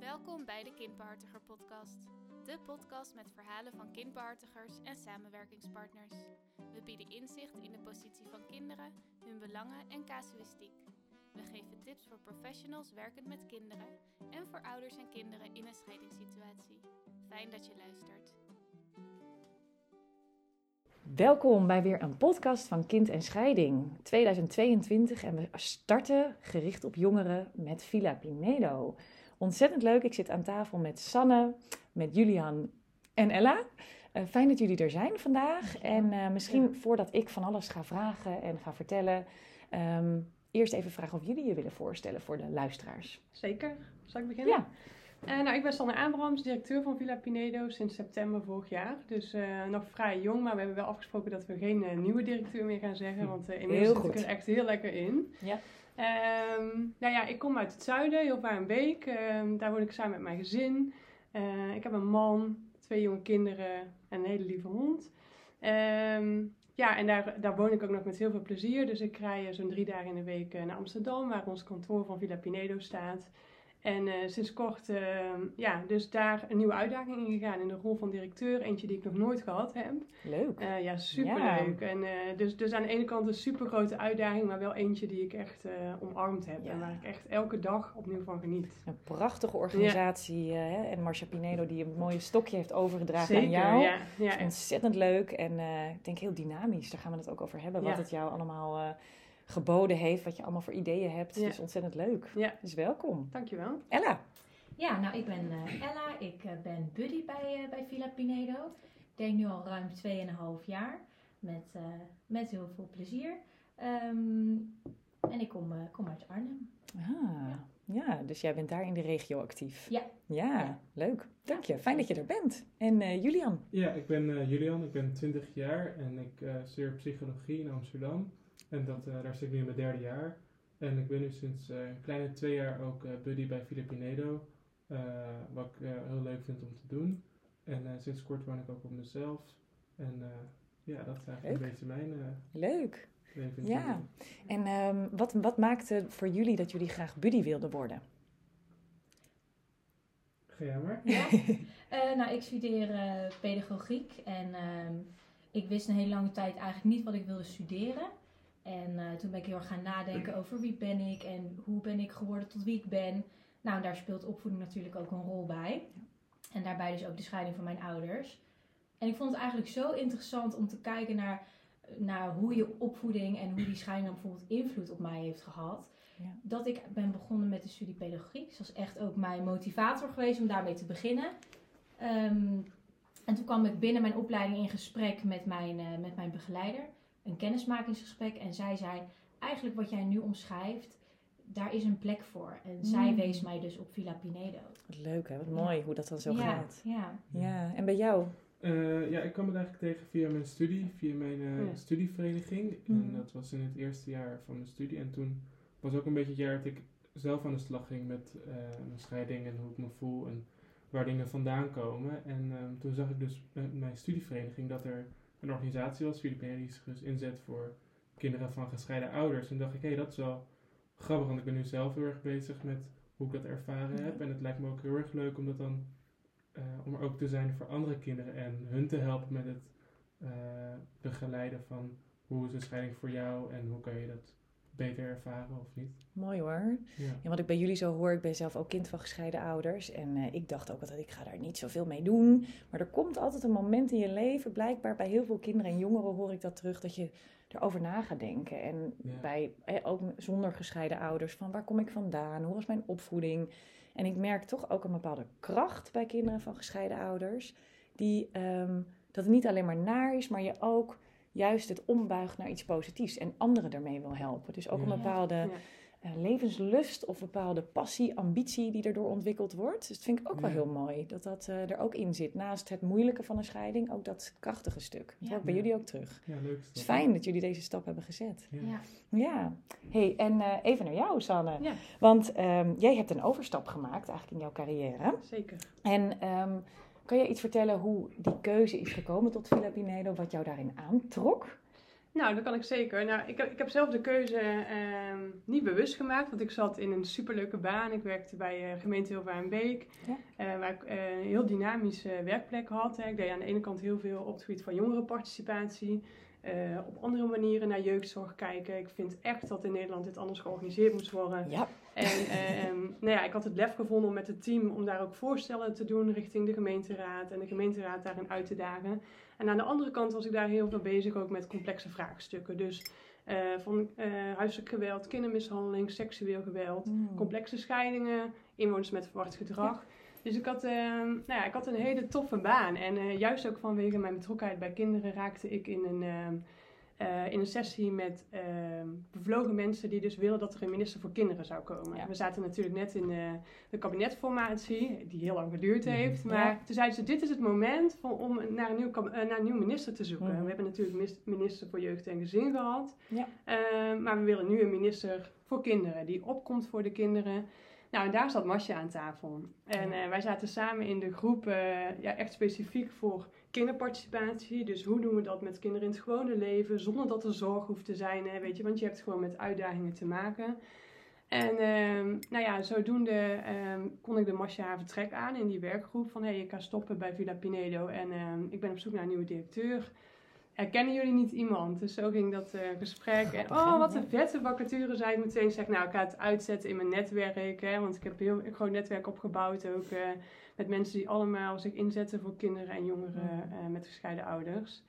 Welkom bij de Kindbehartiger Podcast. De podcast met verhalen van kindbehartigers en samenwerkingspartners. We bieden inzicht in de positie van kinderen, hun belangen en casuïstiek. We geven tips voor professionals werkend met kinderen en voor ouders en kinderen in een scheidingssituatie. Fijn dat je luistert. Welkom bij weer een podcast van Kind en Scheiding 2022 en we starten gericht op jongeren met Villa Pinedo. Ontzettend leuk, ik zit aan tafel met Sanne, met Julian en Ella. Uh, fijn dat jullie er zijn vandaag en uh, misschien voordat ik van alles ga vragen en ga vertellen, um, eerst even vragen of jullie je willen voorstellen voor de luisteraars. Zeker, zal ik beginnen? Ja. Uh, nou, ik ben Sanne Abrahams, directeur van Villa Pinedo sinds september vorig jaar. Dus uh, nog vrij jong, maar we hebben wel afgesproken dat we geen uh, nieuwe directeur meer gaan zeggen. Want inmiddels zit ik er echt heel lekker in. Ja. Um, nou ja, ik kom uit het zuiden, heel een beek. Um, daar woon ik samen met mijn gezin. ik heb een man, twee jonge kinderen en een hele lieve hond. Um, ja, en daar, daar woon ik ook nog met heel veel plezier. Dus ik rij zo'n drie dagen in de week naar Amsterdam, waar ons kantoor van Villa Pinedo staat. En uh, sinds kort, uh, ja, dus daar een nieuwe uitdaging in gegaan in de rol van directeur. Eentje die ik nog nooit gehad heb. Leuk. Uh, ja, superleuk. Ja. En dus, dus aan de ene kant een super grote uitdaging, maar wel eentje die ik echt omarmd heb. Ja. En waar ik echt elke dag opnieuw van geniet. Een prachtige organisatie. Ja. en Marcia Pinedo die een mooie stokje heeft overgedragen Zeker, aan jou. Ja, ja. Ontzettend leuk en ik denk heel dynamisch. Daar gaan we het ook over hebben. Wat het jou allemaal geboden heeft, wat je allemaal voor ideeën hebt. Ja. Dus ontzettend leuk. Ja. Dus welkom. Dankjewel. Ella. Ja, nou ik ben uh, Ella. Ik uh, ben buddy bij, uh, bij Villa Pinedo. Ik denk nu al ruim 2,5 jaar. Met, met heel veel plezier. Um, en ik kom, kom uit Arnhem. Ah, ja. ja. dus jij bent daar in de regio actief. Ja. Ja, ja. leuk. Dank je. Fijn dat je er bent. En Julian? Ja, ik ben Julian. Ik ben 20 jaar en ik studeer psychologie in Amsterdam. En dat, uh, daar zit ik nu in mijn derde jaar. En ik ben nu sinds uh, een kleine twee jaar ook uh, buddy bij Filipinedo. wat ik heel leuk vind om te doen. En sinds kort woon ik ook op mezelf. En ja, dat is eigenlijk leuk. een beetje mijn Leuk. leven. Ja. En um, wat, wat maakte voor jullie dat jullie graag buddy wilden worden? Ga jij maar. Ja. nou, ik studeer pedagogiek. En uh, ik wist een hele lange tijd eigenlijk niet wat ik wilde studeren. En uh, toen ben ik heel erg gaan nadenken over wie ben ik en hoe ben ik geworden tot wie ik ben. Nou, en daar speelt opvoeding natuurlijk ook een rol bij. En daarbij dus ook de scheiding van mijn ouders. En ik vond het eigenlijk zo interessant om te kijken naar, naar hoe je opvoeding en hoe die scheiding dan bijvoorbeeld invloed op mij heeft gehad. Ja. Dat ik ben begonnen met de studie pedagogiek. Dus dat is echt ook mijn motivator geweest om daarmee te beginnen. Um, en toen kwam ik binnen mijn opleiding in gesprek met mijn, uh, met mijn begeleider een kennismakingsgesprek en zij zei: Eigenlijk wat jij nu omschrijft, daar is een plek voor. En mm. zij wees mij dus op Villa Pinedo. Wat leuk hè, wat mooi ja. hoe dat dan zo ja, gaat. Ja. ja, en bij jou? Uh, ja, ik kwam het eigenlijk tegen via mijn studie, via mijn uh, ja. studievereniging. Mm. En dat was in het eerste jaar van mijn studie. En toen was ook een beetje het jaar dat ik zelf aan de slag ging met uh, mijn scheiding en hoe ik me voel en waar dingen vandaan komen. En um, toen zag ik dus met mijn studievereniging dat er een organisatie was, Filipijnen, die zich dus inzet voor kinderen van gescheiden ouders. En dacht ik, hé, hey, dat is wel grappig, want ik ben nu zelf heel erg bezig met hoe ik dat ervaren Ja. heb. En het lijkt me ook heel erg leuk om dat dan, uh, om er ook te zijn voor andere kinderen en hun te helpen met het uh, begeleiden van hoe is een scheiding voor jou en hoe kan je dat beter ervaren of niet. Mooi hoor. Ja. Ja, wat ik bij jullie zo hoor, ik ben zelf ook kind van gescheiden ouders. En uh, ik dacht ook altijd, ik ga daar niet zoveel mee doen. Maar er komt altijd een moment in je leven, blijkbaar bij heel veel kinderen en jongeren hoor ik dat terug, dat je erover na gaat denken. En Ja. bij, eh, ook zonder gescheiden ouders, van waar kom ik vandaan? Hoe was mijn opvoeding? En ik merk toch ook een bepaalde kracht bij kinderen van gescheiden ouders. Die, ehm, dat het niet alleen maar naar is, maar je ook juist het ombuigt naar iets positiefs. En anderen ermee wil helpen. Dus ook Ja. een bepaalde Ja. eh, levenslust of bepaalde passie, ambitie die erdoor ontwikkeld wordt. Dus dat vind ik ook wel heel mooi, dat dat eh, er ook in zit. Naast het moeilijke van een scheiding, ook dat krachtige stuk. Dat Ja. hoor ik bij Ja. jullie ook terug. Ja, leuk. Het is fijn dat jullie deze stap hebben gezet. Ja. Ja. Ja, hey, en eh, even naar jou, Sanne. Ja. Want ehm, jij hebt een overstap gemaakt eigenlijk in jouw carrière. Zeker. En ehm, kan je iets vertellen hoe die keuze is gekomen tot Villa Pinedo, wat jou daarin aantrok? Nou, dat kan ik zeker. Nou, ik, heb, ik heb zelf de keuze ehm, niet bewust gemaakt, want ik zat in een superleuke baan. Ik werkte bij uh, gemeente Hilvarenbeek, Ja. eh, waar ik eh, een heel dynamische werkplek had. Hè. Ik deed aan de ene kant heel veel op het gebied van jongerenparticipatie. eh, op andere manieren naar jeugdzorg kijken. Ik vind echt dat in Nederland dit anders georganiseerd moet worden. Ja, En ehm, nou ja, ik had het lef gevonden om met het team om daar ook voorstellen te doen richting de gemeenteraad en de gemeenteraad daarin uit te dagen. En aan de andere kant was ik daar heel veel bezig ook met complexe vraagstukken. Dus eh, van eh, huiselijk geweld, kindermishandeling, seksueel geweld, Mm. complexe scheidingen, inwoners met verwacht gedrag. Dus ik had, ehm, nou ja, ik had een hele toffe baan. En eh, juist ook vanwege mijn betrokkenheid bij kinderen raakte ik in een, ehm, eh, in een sessie met ehm, bevlogen mensen die dus willen dat er een minister voor kinderen zou komen. Ja. We zaten natuurlijk net in de, de kabinetformatie, die heel lang geduurd Mhm. heeft. Maar Ja. toen zeiden ze, dit is het moment van, om naar een, nieuw, eh, naar een nieuw minister te zoeken. Mhm. We hebben natuurlijk minister voor jeugd en gezin gehad. Ja. Eh, maar we willen nu een minister voor kinderen, die opkomt voor de kinderen. Nou, en daar zat Masja aan tafel. En Ja. eh, wij zaten samen in de groep, eh, ja, echt specifiek voor kinderparticipatie. Dus hoe doen we dat met kinderen in het gewone leven, zonder dat er zorg hoeft te zijn, hè, weet je. Want je hebt gewoon met uitdagingen te maken. En ehm, nou ja, zodoende ehm, kon ik de Masja vertrek aan in die werkgroep. Van, hé, hey, ik ga stoppen bij Villa Pinedo en ehm, ik ben op zoek naar een nieuwe directeur. Herkennen jullie niet iemand? Dus zo ging dat eh, gesprek. En oh, wat een vette vacature, zei ik meteen. Zeg, nou, ik ga het uitzetten in mijn netwerk. Hè, want ik heb heel, groot netwerk opgebouwd. Ook eh, met mensen die allemaal zich inzetten voor kinderen en jongeren eh, met gescheiden ouders.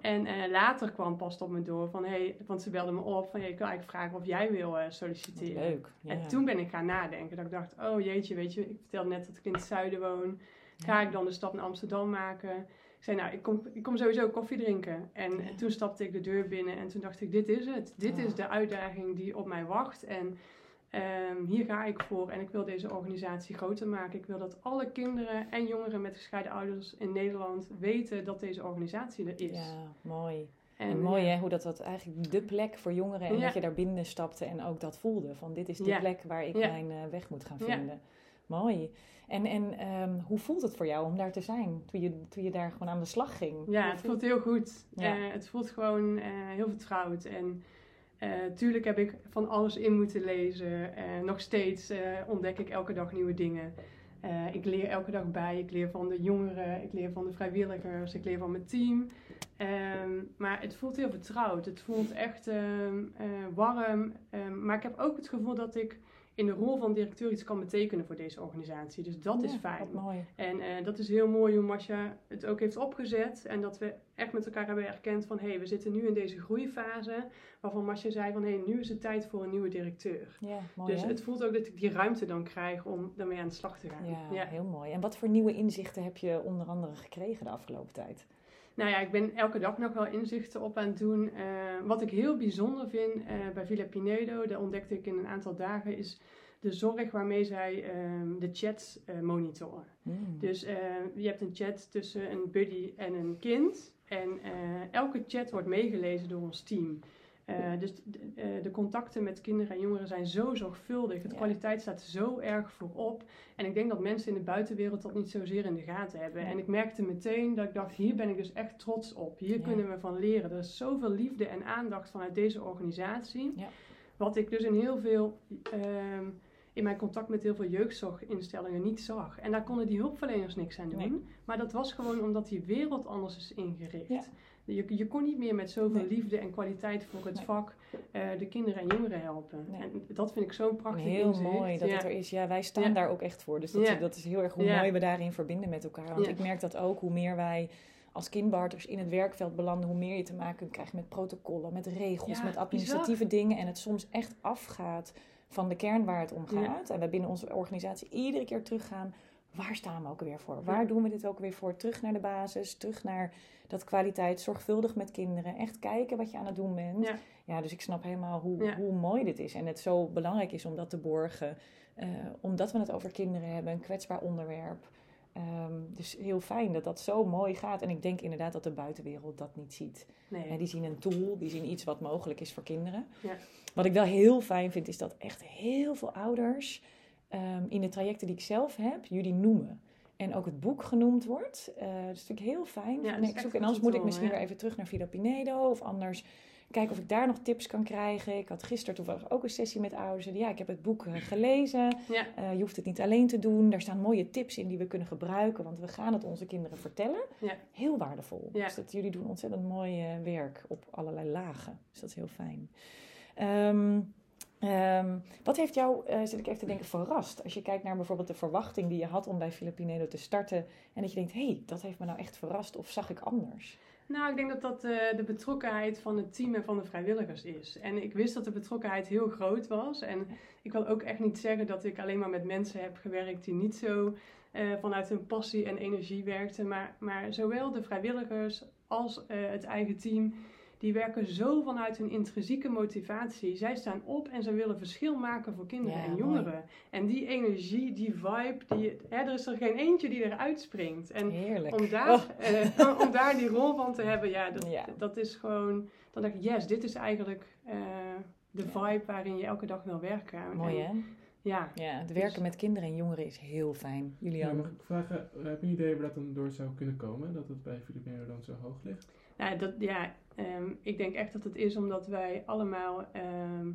En eh, later kwam pas op me door van, hey, want ze belde me op van, hey, ik wil eigenlijk vragen of jij wil eh, solliciteren. leuk. Ja. En toen ben ik gaan nadenken. Dat ik dacht, oh jeetje, weet je, ik vertelde net dat ik in het zuiden woon. Ga ik dan de stap naar Amsterdam maken? Ik zei, nou, ik kom, ik kom sowieso koffie drinken. En Ja. toen stapte ik de deur binnen en toen dacht ik, dit is het. Dit Oh. is de uitdaging die op mij wacht. En ehm, hier ga ik voor. En ik wil deze organisatie groter maken. Ik wil dat alle kinderen en jongeren met gescheiden ouders in Nederland weten dat deze organisatie er is. Ja, mooi. En, En, mooi ja, hè, hoe dat, dat eigenlijk de plek voor jongeren en Ja. dat je daar binnen stapte en ook dat voelde. Van dit is de Ja. plek waar ik mijn eh, weg moet gaan Ja. vinden. Mooi. En, en ehm, hoe voelt het voor jou om daar te zijn toen je, toen je daar gewoon aan de slag ging? Ja, het voelt heel goed. Ja. Eh, het voelt gewoon eh, heel vertrouwd. En eh, tuurlijk heb ik van alles in moeten lezen. Nog steeds eh, ontdek ik elke dag nieuwe dingen. Eh, ik leer elke dag bij. Ik leer van de jongeren, ik leer van de vrijwilligers, ik leer van mijn team. Ehm, maar het voelt heel vertrouwd. Het voelt echt ehm, eh, warm. Ehm, maar ik heb ook het gevoel dat ik in de rol van directeur iets kan betekenen voor deze organisatie. Dus dat is fijn. Mooi. En eh, dat is heel mooi hoe Masha het ook heeft opgezet. En dat we echt met elkaar hebben erkend van... hé, hey, we zitten nu in deze groeifase. Waarvan Masha zei van... hé, hey, nu is het tijd voor een nieuwe directeur. Ja, mooi dus hè? het voelt ook dat ik die ruimte dan krijg om daarmee aan de slag te gaan. Ja, heel mooi. En wat voor nieuwe inzichten heb je onder andere gekregen de afgelopen tijd? Nou ja, ik ben elke dag nog wel inzichten op aan het doen. Eh, wat ik heel bijzonder vind eh, bij Villa Pinedo... dat ontdekte ik in een aantal dagen... is de zorg waarmee zij ehm, de chats eh, monitoren. Mm. Dus je hebt een chat tussen een buddy en een kind. En elke chat wordt meegelezen door ons team. Eh, dus d- eh, de contacten met kinderen en jongeren zijn zo zorgvuldig. De Ja. kwaliteit staat zo erg voorop. En ik denk dat mensen in de buitenwereld dat niet zozeer in de gaten hebben. Ja. En ik merkte meteen dat ik dacht, hier ben ik dus echt trots op. Hier Ja. kunnen we van leren. Er is zoveel liefde en aandacht vanuit deze organisatie. Ja. Wat ik dus in heel veel... ehm, in mijn contact met heel veel jeugdzorginstellingen niet zag. En daar konden die hulpverleners niks aan doen. Nee. Maar dat was gewoon omdat die wereld anders is ingericht. Je, je kon niet meer met zoveel Nee. liefde en kwaliteit voor het Nee. vak eh, de kinderen en jongeren helpen. Nee. En dat vind ik zo'n prachtig Heel inzicht. mooi dat ja. het er is. Ja, wij staan Ja. daar ook echt voor. Dus dat, Ja. dat is heel erg hoe mooi we daarin verbinden met elkaar. Want ik merk dat ook, hoe meer wij als kindbarters in het werkveld belanden, hoe meer je te maken krijgt met protocollen, met regels, met administratieve dingen. En het soms echt afgaat van de kern waar het om gaat. En wij binnen onze organisatie iedere keer teruggaan. Waar staan we ook weer voor? Waar doen we dit ook weer voor? Terug naar de basis, terug naar dat kwaliteit, zorgvuldig met kinderen. Echt kijken wat je aan het doen bent. Ja. Ja, dus ik snap helemaal hoe, Ja. hoe mooi dit is. En het zo belangrijk is om dat te borgen. eh, omdat we het over kinderen hebben, een kwetsbaar onderwerp. Ehm, dus heel fijn dat dat zo mooi gaat. En ik denk inderdaad dat de buitenwereld dat niet ziet. Nee. Die zien een tool, die zien iets wat mogelijk is voor kinderen. Ja. Wat ik wel heel fijn vind, is dat echt heel veel ouders ehm, in de trajecten die ik zelf heb, jullie noemen. en ook het boek genoemd wordt. Eh, dat is natuurlijk heel fijn. Ja, Nee, ik zoek, en anders moet ik misschien weer even terug naar Villa Pinedo of anders kijken of ik daar nog tips kan krijgen. Ik had gisteren toevallig ook een sessie met ouders. Die, Ja, ik heb het boek eh, gelezen. Ja, Eh, je hoeft het niet alleen te doen. Daar staan mooie tips in die we kunnen gebruiken, want we gaan het onze kinderen vertellen. Ja. Heel waardevol. Ja. Dus dat, jullie doen ontzettend mooi werk op allerlei lagen. Dus dat is heel fijn. Ehm, ehm, wat heeft jou, eh, zit ik even te denken, verrast? Als je kijkt naar bijvoorbeeld de verwachting die je had om bij Filipinedo te starten. En dat je denkt, hé, hey, dat heeft me nou echt verrast. Of zag ik anders? Nou, ik denk dat dat eh, de betrokkenheid van het team en van de vrijwilligers is. En ik wist dat de betrokkenheid heel groot was. En ik wil ook echt niet zeggen dat ik alleen maar met mensen heb gewerkt die niet zo eh, vanuit hun passie en energie werkten. Maar, maar zowel de vrijwilligers als het eigen team, die werken zo vanuit hun intrinsieke motivatie. Zij staan op en ze willen verschil maken voor kinderen Ja, en mooi. jongeren. En die energie, die vibe, die, hè, er is er geen eentje die eruit springt. En Heerlijk. om daar, Oh. eh, om daar die rol van te hebben, ja, dat, Ja. dat is gewoon. Dan denk ik, yes, dit is eigenlijk eh, de Ja. vibe waarin je elke dag wil werken. Mooi En, hè? Ja, Ja, het werken met kinderen en jongeren is heel fijn. Ja, Julian? mag ik vragen, eh, heb je een idee waar dat dan door zou kunnen komen? Dat het bij Filipino dan zo hoog ligt? nou, dat, ja ehm, ik denk echt dat het is omdat wij allemaal ehm,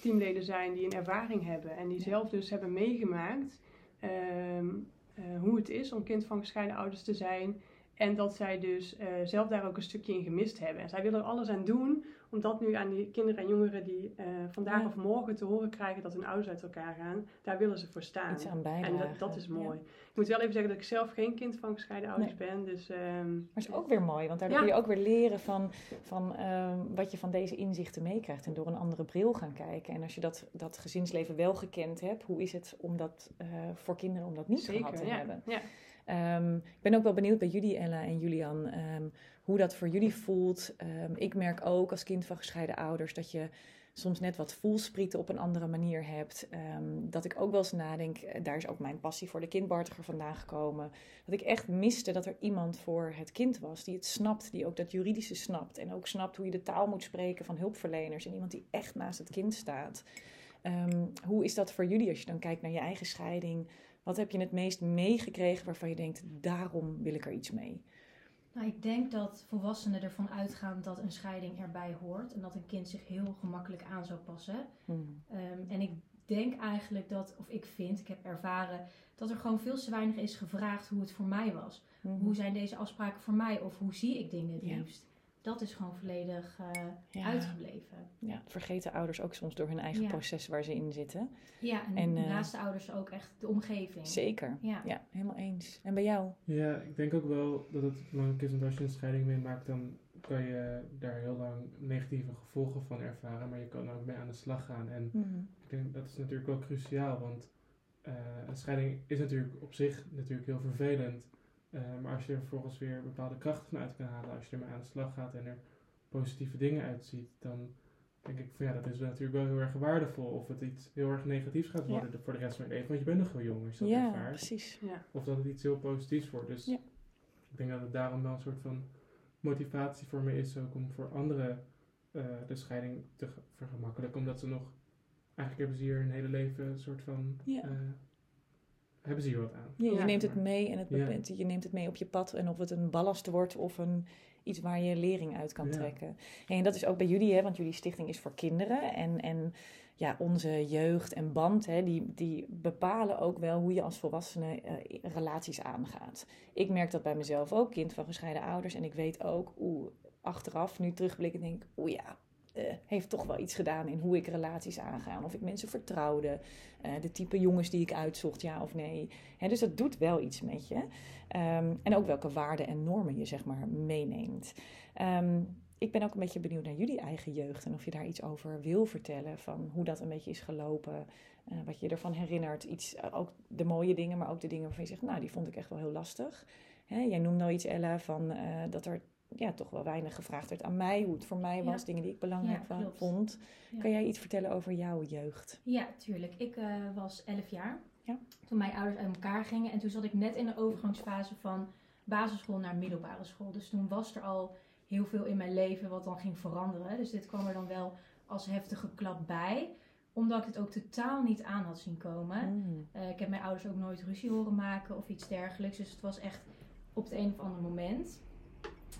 teamleden zijn die een ervaring hebben. En die zelf dus hebben meegemaakt ehm, eh, hoe het is om kind van gescheiden ouders te zijn. En dat zij dus eh, zelf daar ook een stukje in gemist hebben. En zij willen er alles aan doen om dat nu aan die kinderen en jongeren die eh, vandaag Ja. of morgen te horen krijgen dat hun ouders uit elkaar gaan, daar willen ze voor staan. Iets aan bijdragen. En dat, dat is Ja. mooi. Ik moet wel even zeggen dat ik zelf geen kind van gescheiden ouders ben. Dus, ehm, Maar is ook weer mooi, want daardoor Ja. kun je ook weer leren van, van ehm, wat je van deze inzichten meekrijgt en door een andere bril gaan kijken. En als je dat, dat gezinsleven wel gekend hebt, hoe is het om dat eh, voor kinderen om dat niet gehad te zeker, ja. hebben? ja. Ehm, ik ben ook wel benieuwd bij jullie, Ella en Julian, ehm, hoe dat voor jullie voelt. Ehm, ik merk ook als kind van gescheiden ouders dat je soms net wat voelsprieten op een andere manier hebt. Dat ik ook wel eens nadenk, eh, daar is ook mijn passie voor de kindbartiger vandaan gekomen. Dat ik echt miste dat er iemand voor het kind was die het snapt, die ook dat juridische snapt. En ook snapt hoe je de taal moet spreken van hulpverleners. En iemand die echt naast het kind staat. Hoe is dat voor jullie als je dan kijkt naar je eigen scheiding? Wat heb je het meest meegekregen waarvan je denkt, daarom wil ik er iets mee? Nou, ik denk dat volwassenen ervan uitgaan dat een scheiding erbij hoort en dat een kind zich heel gemakkelijk aan zou passen. Hmm. Ehm, en ik denk eigenlijk dat, of ik vind, ik heb ervaren, dat er gewoon veel te weinig is gevraagd hoe het voor mij was. Mhm. Hoe zijn deze afspraken voor mij of hoe zie ik dingen het Ja. Dat is gewoon volledig eh, Ja. uitgebleven. Ja, vergeten ouders ook soms door hun eigen Ja. proces waar ze in zitten. Ja, en, En, eh, naast de ouders ook echt de omgeving. Zeker. Ja. Ja, helemaal eens. En bij jou? Ja, ik denk ook wel dat het belangrijk is, want als je een scheiding meemaakt, dan kan je daar heel lang negatieve gevolgen van ervaren, maar je kan er ook mee aan de slag gaan. En ik denk dat is natuurlijk wel cruciaal, want eh, een scheiding is natuurlijk op zich natuurlijk heel vervelend. Eh, maar als je er vervolgens weer bepaalde krachten van uit kan halen, als je ermee aan de slag gaat en er positieve dingen uitziet, dan denk ik van ja, dat is wel natuurlijk wel heel erg waardevol. Of het iets heel erg negatiefs gaat worden de- voor de rest van je leven, want je bent nog heel jong als je dat Ja, ervaart. precies. Ja. Of dat het iets heel positiefs wordt. Dus Ja. ik denk dat het daarom wel een soort van motivatie voor me is ook om voor anderen eh, de scheiding te ge- vergemakkelijken. Omdat ze nog, eigenlijk hebben ze hier een hele leven een soort van, Ja. Hebben ze hier wat aan. Ja, je neemt het mee en het Ja. je neemt het mee op je pad. En of het een ballast wordt of een, iets waar je lering uit kan Ja. trekken. En dat is ook bij jullie, hè, want jullie stichting is voor kinderen. En, en ja, onze jeugd en band, hè, die, die bepalen ook wel hoe je als volwassene eh, relaties aangaat. Ik merk dat bij mezelf ook, kind van gescheiden ouders. En ik weet ook, oeh, achteraf, nu terugblikken, denk ik, oeh ja, eh, heeft toch wel iets gedaan in hoe ik relaties aanga. Of ik mensen vertrouwde, eh, de type jongens die ik uitzocht, ja of nee. Dus dat doet wel iets met je. Ehm, en ook welke waarden en normen je zeg maar meeneemt. Ehm, ik ben ook een beetje benieuwd naar jullie eigen jeugd en of je daar iets over wil vertellen van hoe dat een beetje is gelopen, eh, wat je ervan herinnert, iets, ook de mooie dingen, maar ook de dingen waarvan je zegt, nou die vond ik echt wel heel lastig. Jij noemde al iets Ella van dat er ja, toch wel weinig gevraagd werd aan mij, hoe het voor mij was, Ja. dingen die ik belangrijk Ja, vond. Kan jij iets vertellen over jouw jeugd? Ja, tuurlijk. Ik eh, was 11 jaar Ja. toen mijn ouders uit elkaar gingen. En toen zat ik net in de overgangsfase van basisschool naar middelbare school. Dus toen was er al heel veel in mijn leven wat dan ging veranderen. Dus dit kwam er dan wel als heftige klap bij. Omdat ik het ook totaal niet aan had zien komen. Mm. Eh, ik heb mijn ouders ook nooit ruzie horen maken of iets dergelijks. Dus het was echt op het een of ander moment.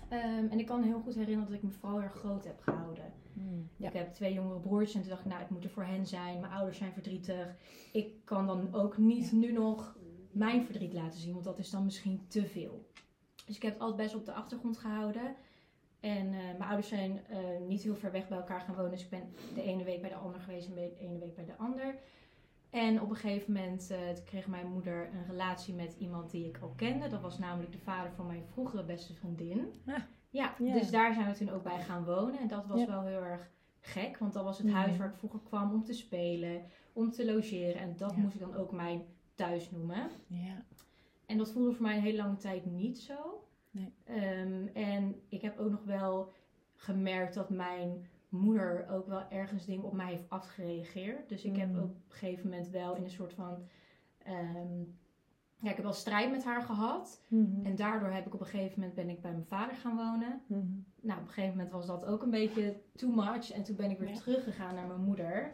Ehm, en ik kan heel goed herinneren dat ik me vooral heel erg groot heb gehouden. Mm. Ja. Ik heb twee jongere broertjes en toen dacht ik, nou, ik moet er voor hen zijn. Mijn ouders zijn verdrietig. Ik kan dan ook niet nu nog mijn verdriet laten zien, want dat is dan misschien te veel. Dus ik heb het altijd best op de achtergrond gehouden. En eh, mijn ouders zijn eh, niet heel ver weg bij elkaar gaan wonen. Dus ik ben de ene week bij de ander geweest en de ene week bij de ander. En op een gegeven moment eh, kreeg mijn moeder een relatie met iemand die ik al kende. Dat was namelijk de vader van mijn vroegere beste vriendin. Ah. Ja, Ja. dus daar zijn we toen ook bij gaan wonen. En dat was Ja. wel heel erg gek. Want dat was het huis waar ik vroeger kwam om te spelen, om te logeren. En dat moest ik dan ook mijn thuis noemen. Ja. En dat voelde voor mij een hele lange tijd niet zo. Nee. Ehm, en ik heb ook nog wel gemerkt dat mijn moeder ook wel ergens dingen op mij heeft afgereageerd. Dus ik heb Mm. op een gegeven moment wel in een soort van... ehm, ja, ik heb wel strijd met haar gehad. Mhm. En daardoor heb ik op een gegeven moment ben ik bij mijn vader gaan wonen. Mhm. Nou, op een gegeven moment was dat ook een beetje too much. En toen ben ik weer Ja. teruggegaan naar mijn moeder.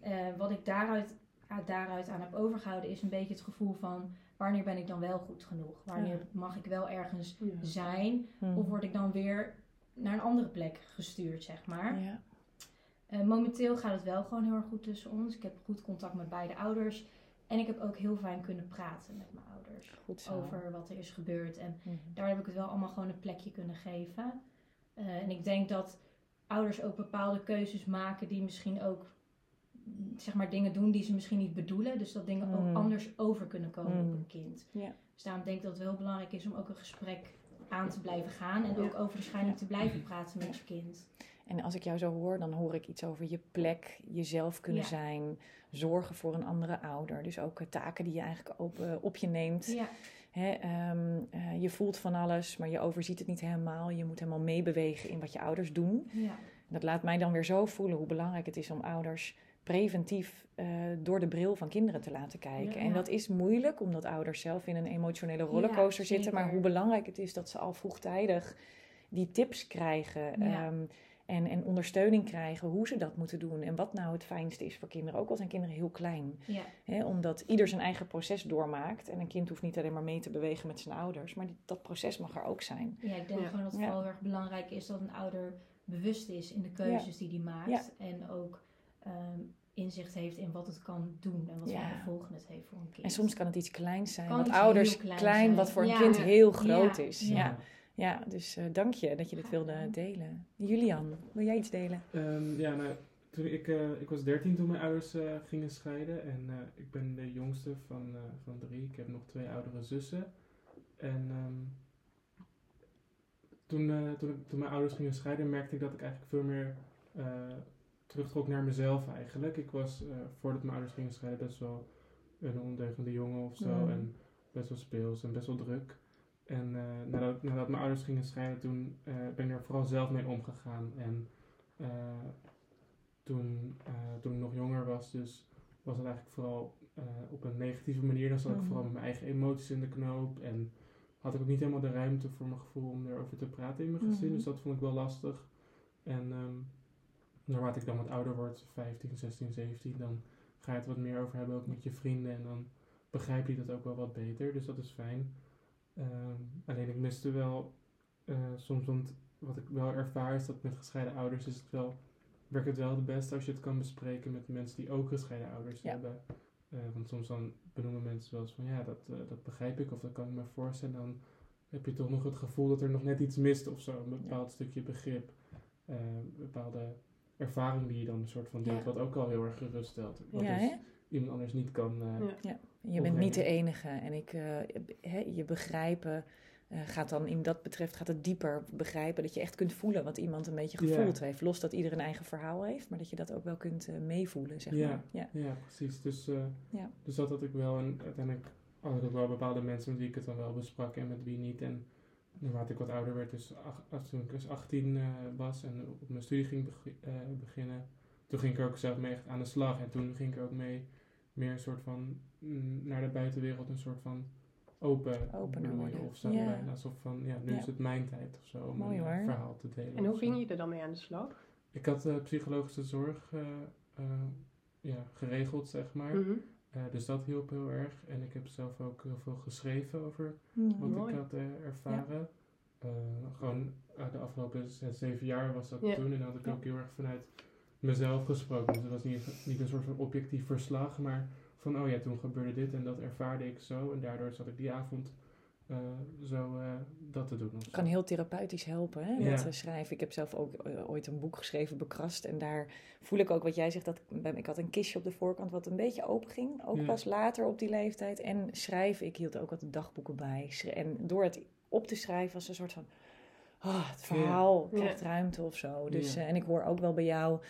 Eh, wat ik daaruit, ja, daaruit aan heb overgehouden is een beetje het gevoel van... wanneer ben ik dan wel goed genoeg? Wanneer mag ik wel ergens Ja. zijn? Mhm. Of word ik dan weer naar een andere plek gestuurd, zeg maar? Ja. Eh, momenteel gaat het wel gewoon heel erg goed tussen ons. Ik heb goed contact met beide ouders. En ik heb ook heel fijn kunnen praten met mijn ouders. Goed. Over wat er is gebeurd. En Mhm. daar heb ik het wel allemaal gewoon een plekje kunnen geven. Eh, en ik denk dat ouders ook bepaalde keuzes maken die misschien ook mm, zeg maar dingen doen die ze misschien niet bedoelen. Dus dat dingen Mm. ook anders over kunnen komen Mm. op een kind. Ja. Dus daarom denk ik dat het heel belangrijk is om ook een gesprek aan te blijven gaan. En ook over de scheiding te blijven praten met je kind. En als ik jou zo hoor, dan hoor ik iets over je plek, jezelf kunnen Ja. zijn, zorgen voor een andere ouder. Dus ook eh, taken die je eigenlijk op, eh, op je neemt. Ja, Hè, ehm, eh, je voelt van alles, maar je overziet het niet helemaal. Je moet helemaal meebewegen in wat je ouders doen. ja, En dat laat mij dan weer zo voelen hoe belangrijk het is om ouders preventief eh, door de bril van kinderen te laten kijken. Ja. En dat is moeilijk, omdat ouders zelf in een emotionele rollercoaster Ja, zitten. Maar hoe belangrijk het is dat ze al vroegtijdig die tips krijgen. Ja. ehm, en, en ondersteuning krijgen hoe ze dat moeten doen. En wat nou het fijnste is voor kinderen. Ook al zijn kinderen heel klein. ja, omdat ieder zijn eigen proces doormaakt. En een kind hoeft niet alleen maar mee te bewegen met zijn ouders. Maar die- dat proces mag er ook zijn. ja, ik denk Ja. gewoon dat het Ja. vooral heel erg belangrijk is dat een ouder bewust is in de keuzes die hij maakt. Ja. En ook ehm, inzicht heeft in wat het kan doen en wat Ja. voor gevolgen het heeft voor een kind. En soms kan het iets kleins zijn. Kan wat ouders klein wat voor een Ja. kind heel Ja. groot is. Ja. Ja, ja. dus eh, dank je dat je dit wilde delen. Julian, wil jij iets delen? Ehm, ja, nou, toen ik, eh, ik was 13 toen mijn ouders eh, gingen scheiden. En eh, ik ben de jongste van, eh, van drie. Ik heb nog twee oudere zussen. En ehm, toen, eh, toen, toen mijn ouders gingen scheiden, merkte ik dat ik eigenlijk veel meer eh, terugtrok naar mezelf eigenlijk. Ik was, eh, voordat mijn ouders gingen scheiden, best wel een ondeugende jongen of zo. Mm. En best wel speels en best wel druk. En eh, nadat, nadat mijn ouders gingen scheiden, toen eh, ben ik er vooral zelf mee omgegaan. En toen, toen ik nog jonger was, dus was het eigenlijk vooral op een negatieve manier. Dan zat ik Mhm. vooral met mijn eigen emoties in de knoop. En had ik ook niet helemaal de ruimte voor mijn gevoel om erover te praten in mijn gezin. Mhm. Dus dat vond ik wel lastig. En ehm naarmate ik dan wat ouder word, 15, 16, 17, dan ga je het wat meer over hebben, ook met je vrienden. En dan begrijp je dat ook wel wat beter. Dus dat is fijn. Ehm, alleen ik miste wel eh, soms, want wat ik wel ervaar is dat met gescheiden ouders is het wel, werkt het wel het beste als je het kan bespreken met mensen die ook gescheiden ouders Ja. hebben. Eh, want soms dan benoemen mensen wel eens van ja, dat, eh, dat begrijp ik of dat kan ik me voorstellen. Dan heb je toch nog het gevoel dat er nog net iets mist of zo. Een bepaald stukje begrip. een bepaalde ervaring die je dan een soort van deelt, Ja. wat ook al heel erg geruststelt. Wat Ja, dus iemand anders niet kan. eh, Ja. Je bent niet de enige. En ik, eh, hè, je begrijpen eh, gaat dan in dat betreft gaat het dieper begrijpen. Dat je echt kunt voelen wat iemand een beetje Ja. gevoeld heeft. Los dat ieder een eigen verhaal heeft, maar dat je dat ook wel kunt meevoelen, zeg Ja. maar. Ja. Ja, precies. Dus, eh, Ja. dus dat had ik wel. En uiteindelijk had ik ook wel bepaalde mensen met wie ik het dan wel besprak en met wie niet. En naarmate ik wat ouder werd, dus ach- als toen ik dus 18 eh, was en op mijn studie ging eh, beginnen, toen ging ik er ook zelf mee echt aan de slag. En toen ging ik ook mee meer een soort van mm, naar de buitenwereld een soort van open bloeien. Of zo. Ja. bijna Alsof van, ja, nu Ja. is het mijn tijd of zo om Mooi, een eh, hoor. verhaal te delen. En hoe ging je er dan mee aan de slag? Ik had eh, psychologische zorg eh, eh, ja, geregeld, zeg maar. Mhm. Eh, dus dat hielp heel erg. En ik heb zelf ook heel veel geschreven over wat Mooi. ik had eh, ervaren. Eh, gewoon eh, de afgelopen zes, zeven jaar was dat Ja. toen. En dan had ik Ja. ook heel erg vanuit mezelf gesproken. Dus het was niet, niet een soort van objectief verslag, maar van oh ja, toen gebeurde dit en dat ervaarde ik zo. En daardoor zat ik die avond eh, zo eh, dat te doen. zo. kan heel therapeutisch helpen hè, Ja. met eh, schrijven. Ik heb zelf ook ooit een boek geschreven, Bekrast. En daar voel ik ook wat jij zegt. Dat, ik had een kistje op de voorkant wat een beetje open ging. Ook Ja. pas later op die leeftijd. En schrijven, ik hield ook altijd dagboeken bij. En door het op te schrijven was een soort van... ah, het verhaal Ja. krijgt ruimte of zo. Dus, Ja. eh, en ik hoor ook wel bij jou...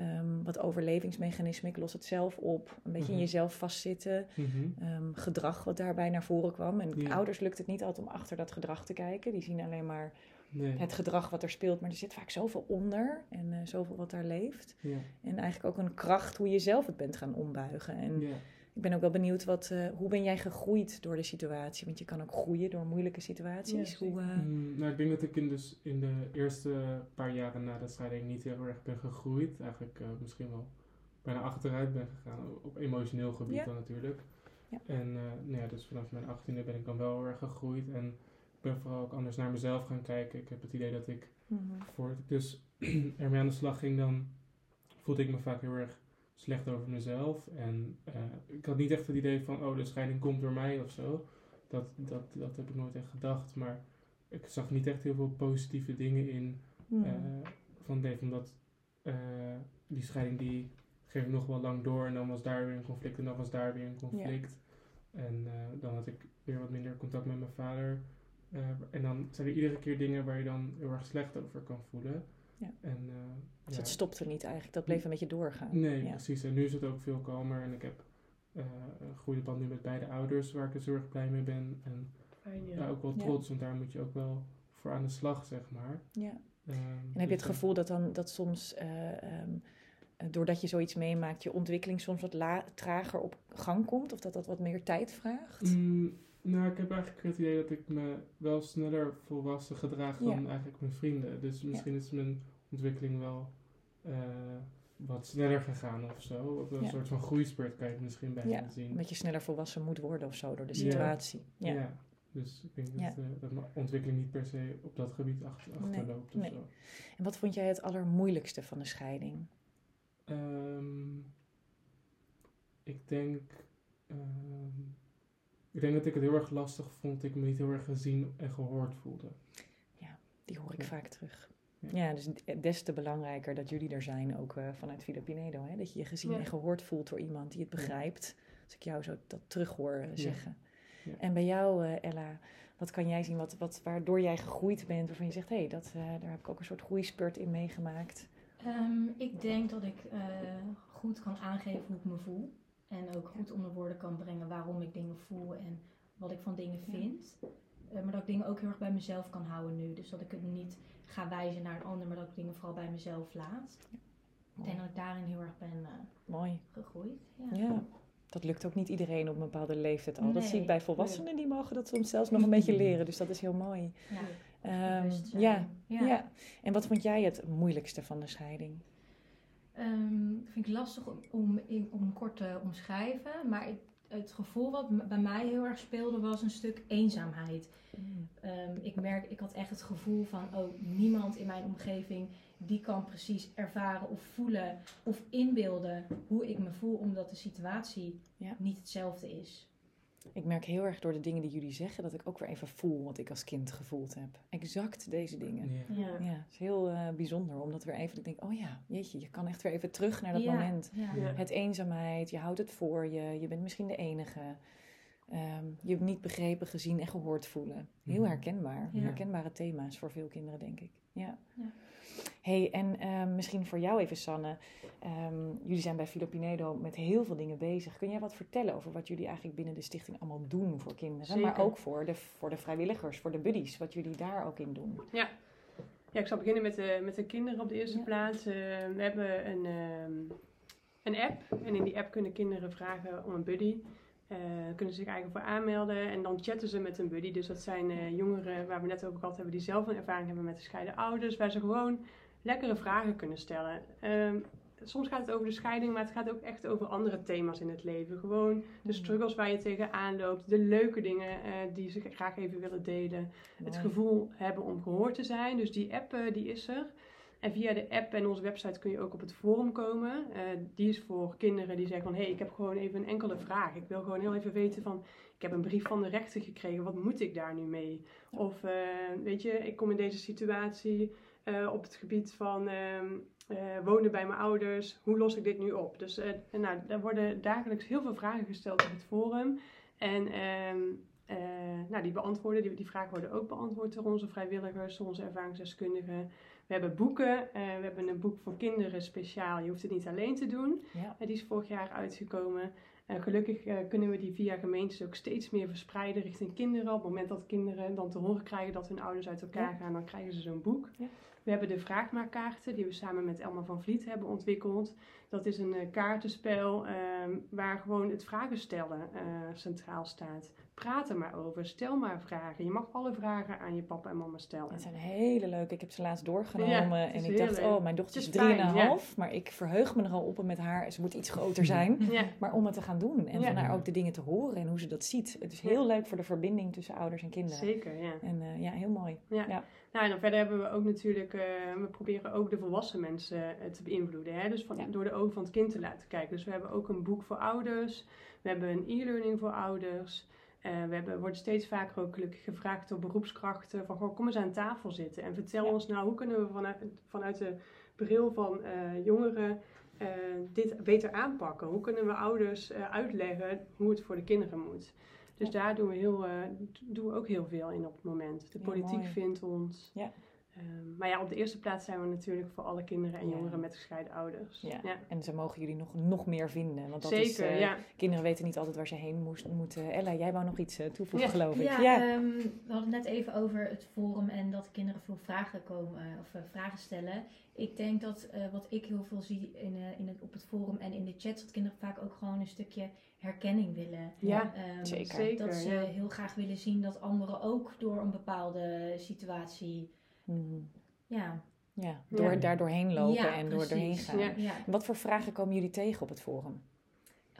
ehm, wat overlevingsmechanismen, ik los het zelf op. Een beetje in Mhm. jezelf vastzitten. Mhm. Ehm, gedrag wat daarbij naar voren kwam. En Ja. ouders lukt het niet altijd om achter dat gedrag te kijken. Die zien alleen maar Nee. het gedrag wat er speelt, maar er zit vaak zoveel onder en eh, zoveel wat daar leeft. Ja. En eigenlijk ook een kracht hoe je zelf het bent gaan ombuigen. En Ja. Ik ben ook wel benieuwd, wat, eh, hoe ben jij gegroeid door de situatie? Want je kan ook groeien door moeilijke situaties. Ja, hoe, eh, Mm, nou, ik denk dat ik in, dus in de eerste paar jaren na de scheiding niet heel erg ben gegroeid. Eigenlijk eh, misschien wel bijna achteruit ben gegaan. Op emotioneel gebied Ja. dan natuurlijk. Ja. En eh, nou ja, dus vanaf mijn achttiende ben ik dan wel heel erg gegroeid. En ik ben vooral ook anders naar mezelf gaan kijken. Ik heb het idee dat ik mhm. voor ik dus ermee aan de slag ging, dan voelde ik me vaak heel erg slecht over mezelf. En eh, ik had niet echt het idee van, oh, de scheiding komt door mij of zo. Dat, dat, dat heb ik nooit echt gedacht. Maar ik zag niet echt heel veel positieve dingen in Mhm. eh, van leven. Omdat eh, die scheiding die ging nog wel lang door. En dan was daar weer een conflict en dan was daar weer een conflict. En dan had ik weer wat minder contact met mijn vader. En dan zijn er iedere keer dingen waar je dan heel erg slecht over kan voelen. Ja. En, eh, Dus ja. het stopte niet eigenlijk, dat bleef een beetje doorgaan. Nee, Ja. precies. En nu is het ook veel kalmer. En ik heb eh, een goede band nu met beide ouders, waar ik dus heel erg blij mee ben. En Fijn, ja. ja, ook wel Ja. trots, want daar moet je ook wel voor aan de slag, zeg maar. Ja. Ehm, En heb je dus het gevoel dat dan dat soms, eh, ehm, eh, doordat je zoiets meemaakt, je ontwikkeling soms wat la- trager op gang komt? Of dat dat wat meer tijd vraagt? Mm, nou, ik heb eigenlijk het idee dat ik me wel sneller volwassen gedraag dan Ja. eigenlijk mijn vrienden. Dus misschien is mijn ontwikkeling wel eh, wat sneller gegaan of zo. Op een Ja. soort van groeispurt kan je het misschien bij Ja, zien. Omdat je sneller volwassen moet worden of zo door de Ja. situatie. Ja. Ja. Dus ik denk dat, Ja. eh, dat mijn ontwikkeling niet per se op dat gebied achter, achterloopt of nee. zo. En wat vond jij het allermoeilijkste van de scheiding? Ehm, ik denk. ehm, ik denk dat ik het heel erg lastig vond. dat Ik me niet heel erg gezien en gehoord voelde. Die hoor ik Ja. vaak terug. Ja. Dus des te belangrijker dat jullie er zijn, ook eh, vanuit Villa Pinedo. Hè? Dat je je gezien Ja. en gehoord voelt door iemand die het begrijpt. Als ik jou zo dat terug hoor eh, zeggen. Ja. En bij jou, eh, Ella, wat kan jij zien wat, wat, waardoor jij gegroeid bent? Waarvan je zegt, hé, hey, dat, daar heb ik ook een soort groeispurt in meegemaakt. Ehm, ik denk dat ik goed kan aangeven hoe ik me voel. En ook goed onder woorden kan brengen waarom ik dingen voel en wat ik van dingen vind. Eh, maar dat ik dingen ook heel erg bij mezelf kan houden nu. Dus dat ik het niet ga wijzen naar een ander, maar dat ik dingen vooral bij mezelf laat. Ik denk dat ik daarin heel erg ben eh, Mooi. gegroeid. Ja. Ja. Dat lukt ook niet iedereen op een bepaalde leeftijd al. dat zie ik bij volwassenen, die mogen dat soms zelfs nog een beetje leren. Dus dat is heel mooi. Ja, Ehm, bewustzijn. ja, ja. ja. En wat vond jij het moeilijkste van de scheiding? Ehm, vind ik lastig om, om, in- om kort te omschrijven. Maar ik- het gevoel wat bij mij heel erg speelde was een stuk eenzaamheid. Ehm, ik merk, ik had echt het gevoel van, oh, niemand in mijn omgeving die kan precies ervaren of voelen of inbeelden hoe ik me voel, omdat de situatie Ja. niet hetzelfde is. Ik merk heel erg door de dingen die jullie zeggen dat ik ook weer even voel wat ik als kind gevoeld heb. Exact deze dingen. Ja. Ja. Ja, het is heel eh, bijzonder omdat weer even, ik denk, oh ja, jeetje, je kan echt weer even terug naar dat Ja, moment. Ja. Ja. Het eenzaamheid, je houdt het voor je, je bent misschien de enige. Ehm, je hebt niet begrepen, gezien en gehoord voelen. Heel Mhm. herkenbaar. Ja. Herkenbare thema's voor veel kinderen, denk ik. Ja. Ja. hey, en ehm, misschien voor jou even, Sanne. Ehm, jullie zijn bij Filopinedo met heel veel dingen bezig. Kun jij wat vertellen over wat jullie eigenlijk binnen de stichting allemaal doen voor kinderen? Maar ook voor de, voor de vrijwilligers, voor de buddies, wat jullie daar ook in doen. Ja, ik zal beginnen met de, met de kinderen op de eerste Ja. plaats. Eh, we hebben een, ehm, een app en in die app kunnen kinderen vragen om een buddy. Eh kunnen ze zich eigenlijk voor aanmelden en dan chatten ze met een buddy. Dus dat zijn eh, jongeren waar we net over gehad hebben die zelf een ervaring hebben met gescheiden ouders. Waar ze gewoon lekkere vragen kunnen stellen. Ehm, soms gaat het over de scheiding, maar het gaat ook echt over andere thema's in het leven. Gewoon de Mhm. struggles waar je tegenaan loopt, de leuke dingen eh, die ze graag even willen delen. Het gevoel hebben om gehoord te zijn. Dus die app die is er. En via de app en onze website kun je ook op het forum komen. Eh, die is voor kinderen die zeggen van... hé, hey, ik heb gewoon even een enkele vraag. Ik wil gewoon heel even weten van... ik heb een brief van de rechter gekregen. Wat moet ik daar nu mee? Of eh, weet je, ik kom in deze situatie eh, op het gebied van... ehm, eh, wonen bij mijn ouders. Hoe los ik dit nu op? Dus nou, daar worden dagelijks heel veel vragen gesteld op het forum. En ehm, eh, nou, die beantwoorden, die, die vragen worden ook beantwoord door onze vrijwilligers, door onze ervaringsdeskundigen. We hebben boeken. eh, we hebben een boek voor kinderen speciaal. Je hoeft het niet alleen te doen. Ja. Eh, die is vorig jaar uitgekomen. Eh, gelukkig kunnen we die via gemeentes ook steeds meer verspreiden richting kinderen. Op het moment dat kinderen dan te horen krijgen dat hun ouders uit elkaar Ja. gaan, dan krijgen ze zo'n boek. Ja. We hebben de vraagmaakkaarten die we samen met Elma van Vliet hebben ontwikkeld. Dat is een eh, kaartenspel ehm, waar gewoon het vragen stellen eh, centraal staat. Praat er maar over, stel maar vragen. Je mag alle vragen aan je papa en mama stellen. Het zijn hele leuke. Ik heb ze laatst doorgenomen Ja, en ik dacht, leuk. oh, mijn dochter is Het is fijn, 3,5, maar ik verheug me er al op om met haar. Ze moet iets groter zijn, Ja, maar om het te gaan doen en Ja. van haar ook de dingen te horen en hoe ze dat ziet. Het is Ja. heel leuk voor de verbinding tussen ouders en kinderen. zeker. Ja. En eh, ja, heel mooi. Nou, en dan verder hebben we ook natuurlijk, eh, we proberen ook de volwassen mensen eh, te beïnvloeden. Hè? Dus van, Ja. door de ogen van het kind te laten kijken. Dus we hebben ook een boek voor ouders. We hebben een e-learning voor ouders. Eh, we hebben, worden steeds vaker ook gelukkig gevraagd door beroepskrachten van goh, kom eens aan tafel zitten en vertel Ja. ons nou hoe kunnen we vanuit, vanuit de bril van jongeren dit beter aanpakken. Hoe kunnen we ouders uitleggen hoe het voor de kinderen moet. Dus Ja. daar doen we, heel, eh, doen we ook heel veel in op het moment. De politiek vindt ons. Ja. Ehm, maar ja, op de eerste plaats zijn we natuurlijk voor alle kinderen en Ja. jongeren met gescheiden ouders. Ja. ja. En ze mogen jullie nog, nog meer vinden. Want dat Zeker, is, eh, ja. kinderen weten niet altijd waar ze heen moest, moeten. Ella, jij wou nog iets eh, toevoegen, Ja. geloof ik. Ja, ehm, we hadden het net even over het forum en dat kinderen veel vragen komen of vragen stellen. Ik denk dat eh, wat ik heel veel zie in, eh, in het, op het forum en in de chat, dat kinderen vaak ook gewoon een stukje herkenning willen. Ja, Ehm, zeker. zeker, Dat ze ja. heel graag willen zien dat anderen ook door een bepaalde situatie, Mhm. ja, ja, door, Ja. daar doorheen lopen Ja, en door doorheen gaan. Ja. ja. Wat voor vragen komen jullie tegen op het forum?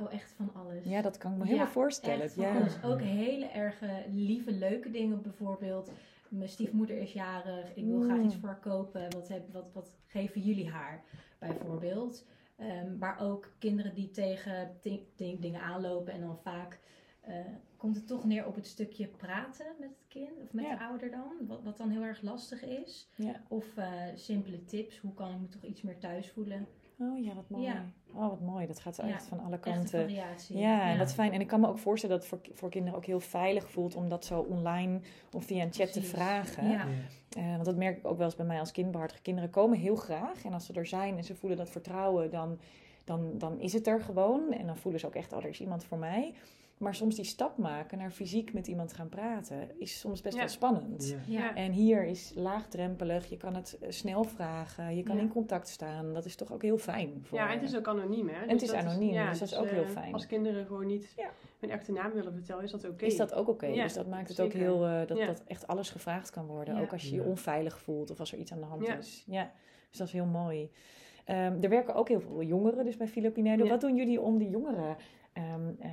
Oh, echt van alles. Ja, dat kan ik me Ja, helemaal voorstellen. Echt van Ja. alles. Ook hele erg eh, lieve, leuke dingen. Bijvoorbeeld, mijn stiefmoeder is jarig. Ik wil graag Mm. iets voor haar kopen. Wat, heb, wat, wat geven jullie haar? Bijvoorbeeld. Ehm, maar ook kinderen die tegen di- di- dingen aanlopen. En dan vaak eh, komt het toch neer op het stukje praten met het kind. Of met Ja. de ouder dan. Wat, wat dan heel erg lastig is. Ja. Of eh, simpele tips. Hoe kan ik me toch iets meer thuis voelen? Oh ja, wat mooi. Ja. Oh, wat mooi. Dat gaat zo Ja, echt van alle kanten. variatie. Ja, en wat fijn. En ik kan me ook voorstellen dat het voor, voor kinderen ook heel veilig voelt om dat zo online of via een chat te vragen. Ja. Eh, want dat merk ik ook wel eens bij mij als kindbehartige. Kinderen komen heel graag. En als ze er zijn en ze voelen dat vertrouwen, dan, dan, dan is het er gewoon. En dan voelen ze ook echt, oh, er is iemand voor mij. Maar soms die stap maken naar fysiek met iemand gaan praten, is soms best Ja. wel spannend. Ja. Ja. En hier is laagdrempelig, je kan het eh, snel vragen, je kan Ja. in contact staan. Dat is toch ook heel fijn. Voor, Ja, en het is ook anoniem, hè? het is dat anoniem, dus dat is ook heel eh, fijn. Als kinderen gewoon niet Ja. hun echte naam willen vertellen, is dat oké. Is dat ook oké? Ja, dus dat maakt het ook heel, eh, dat, Ja. dat echt alles gevraagd kan worden. Ja. Ook als je je onveilig voelt of als er iets aan de hand Ja. is. Ja, dus dat is heel mooi. Ehm, er werken ook heel veel jongeren dus bij Filipinedo. Ja. Wat doen jullie om die jongeren ehm, eh,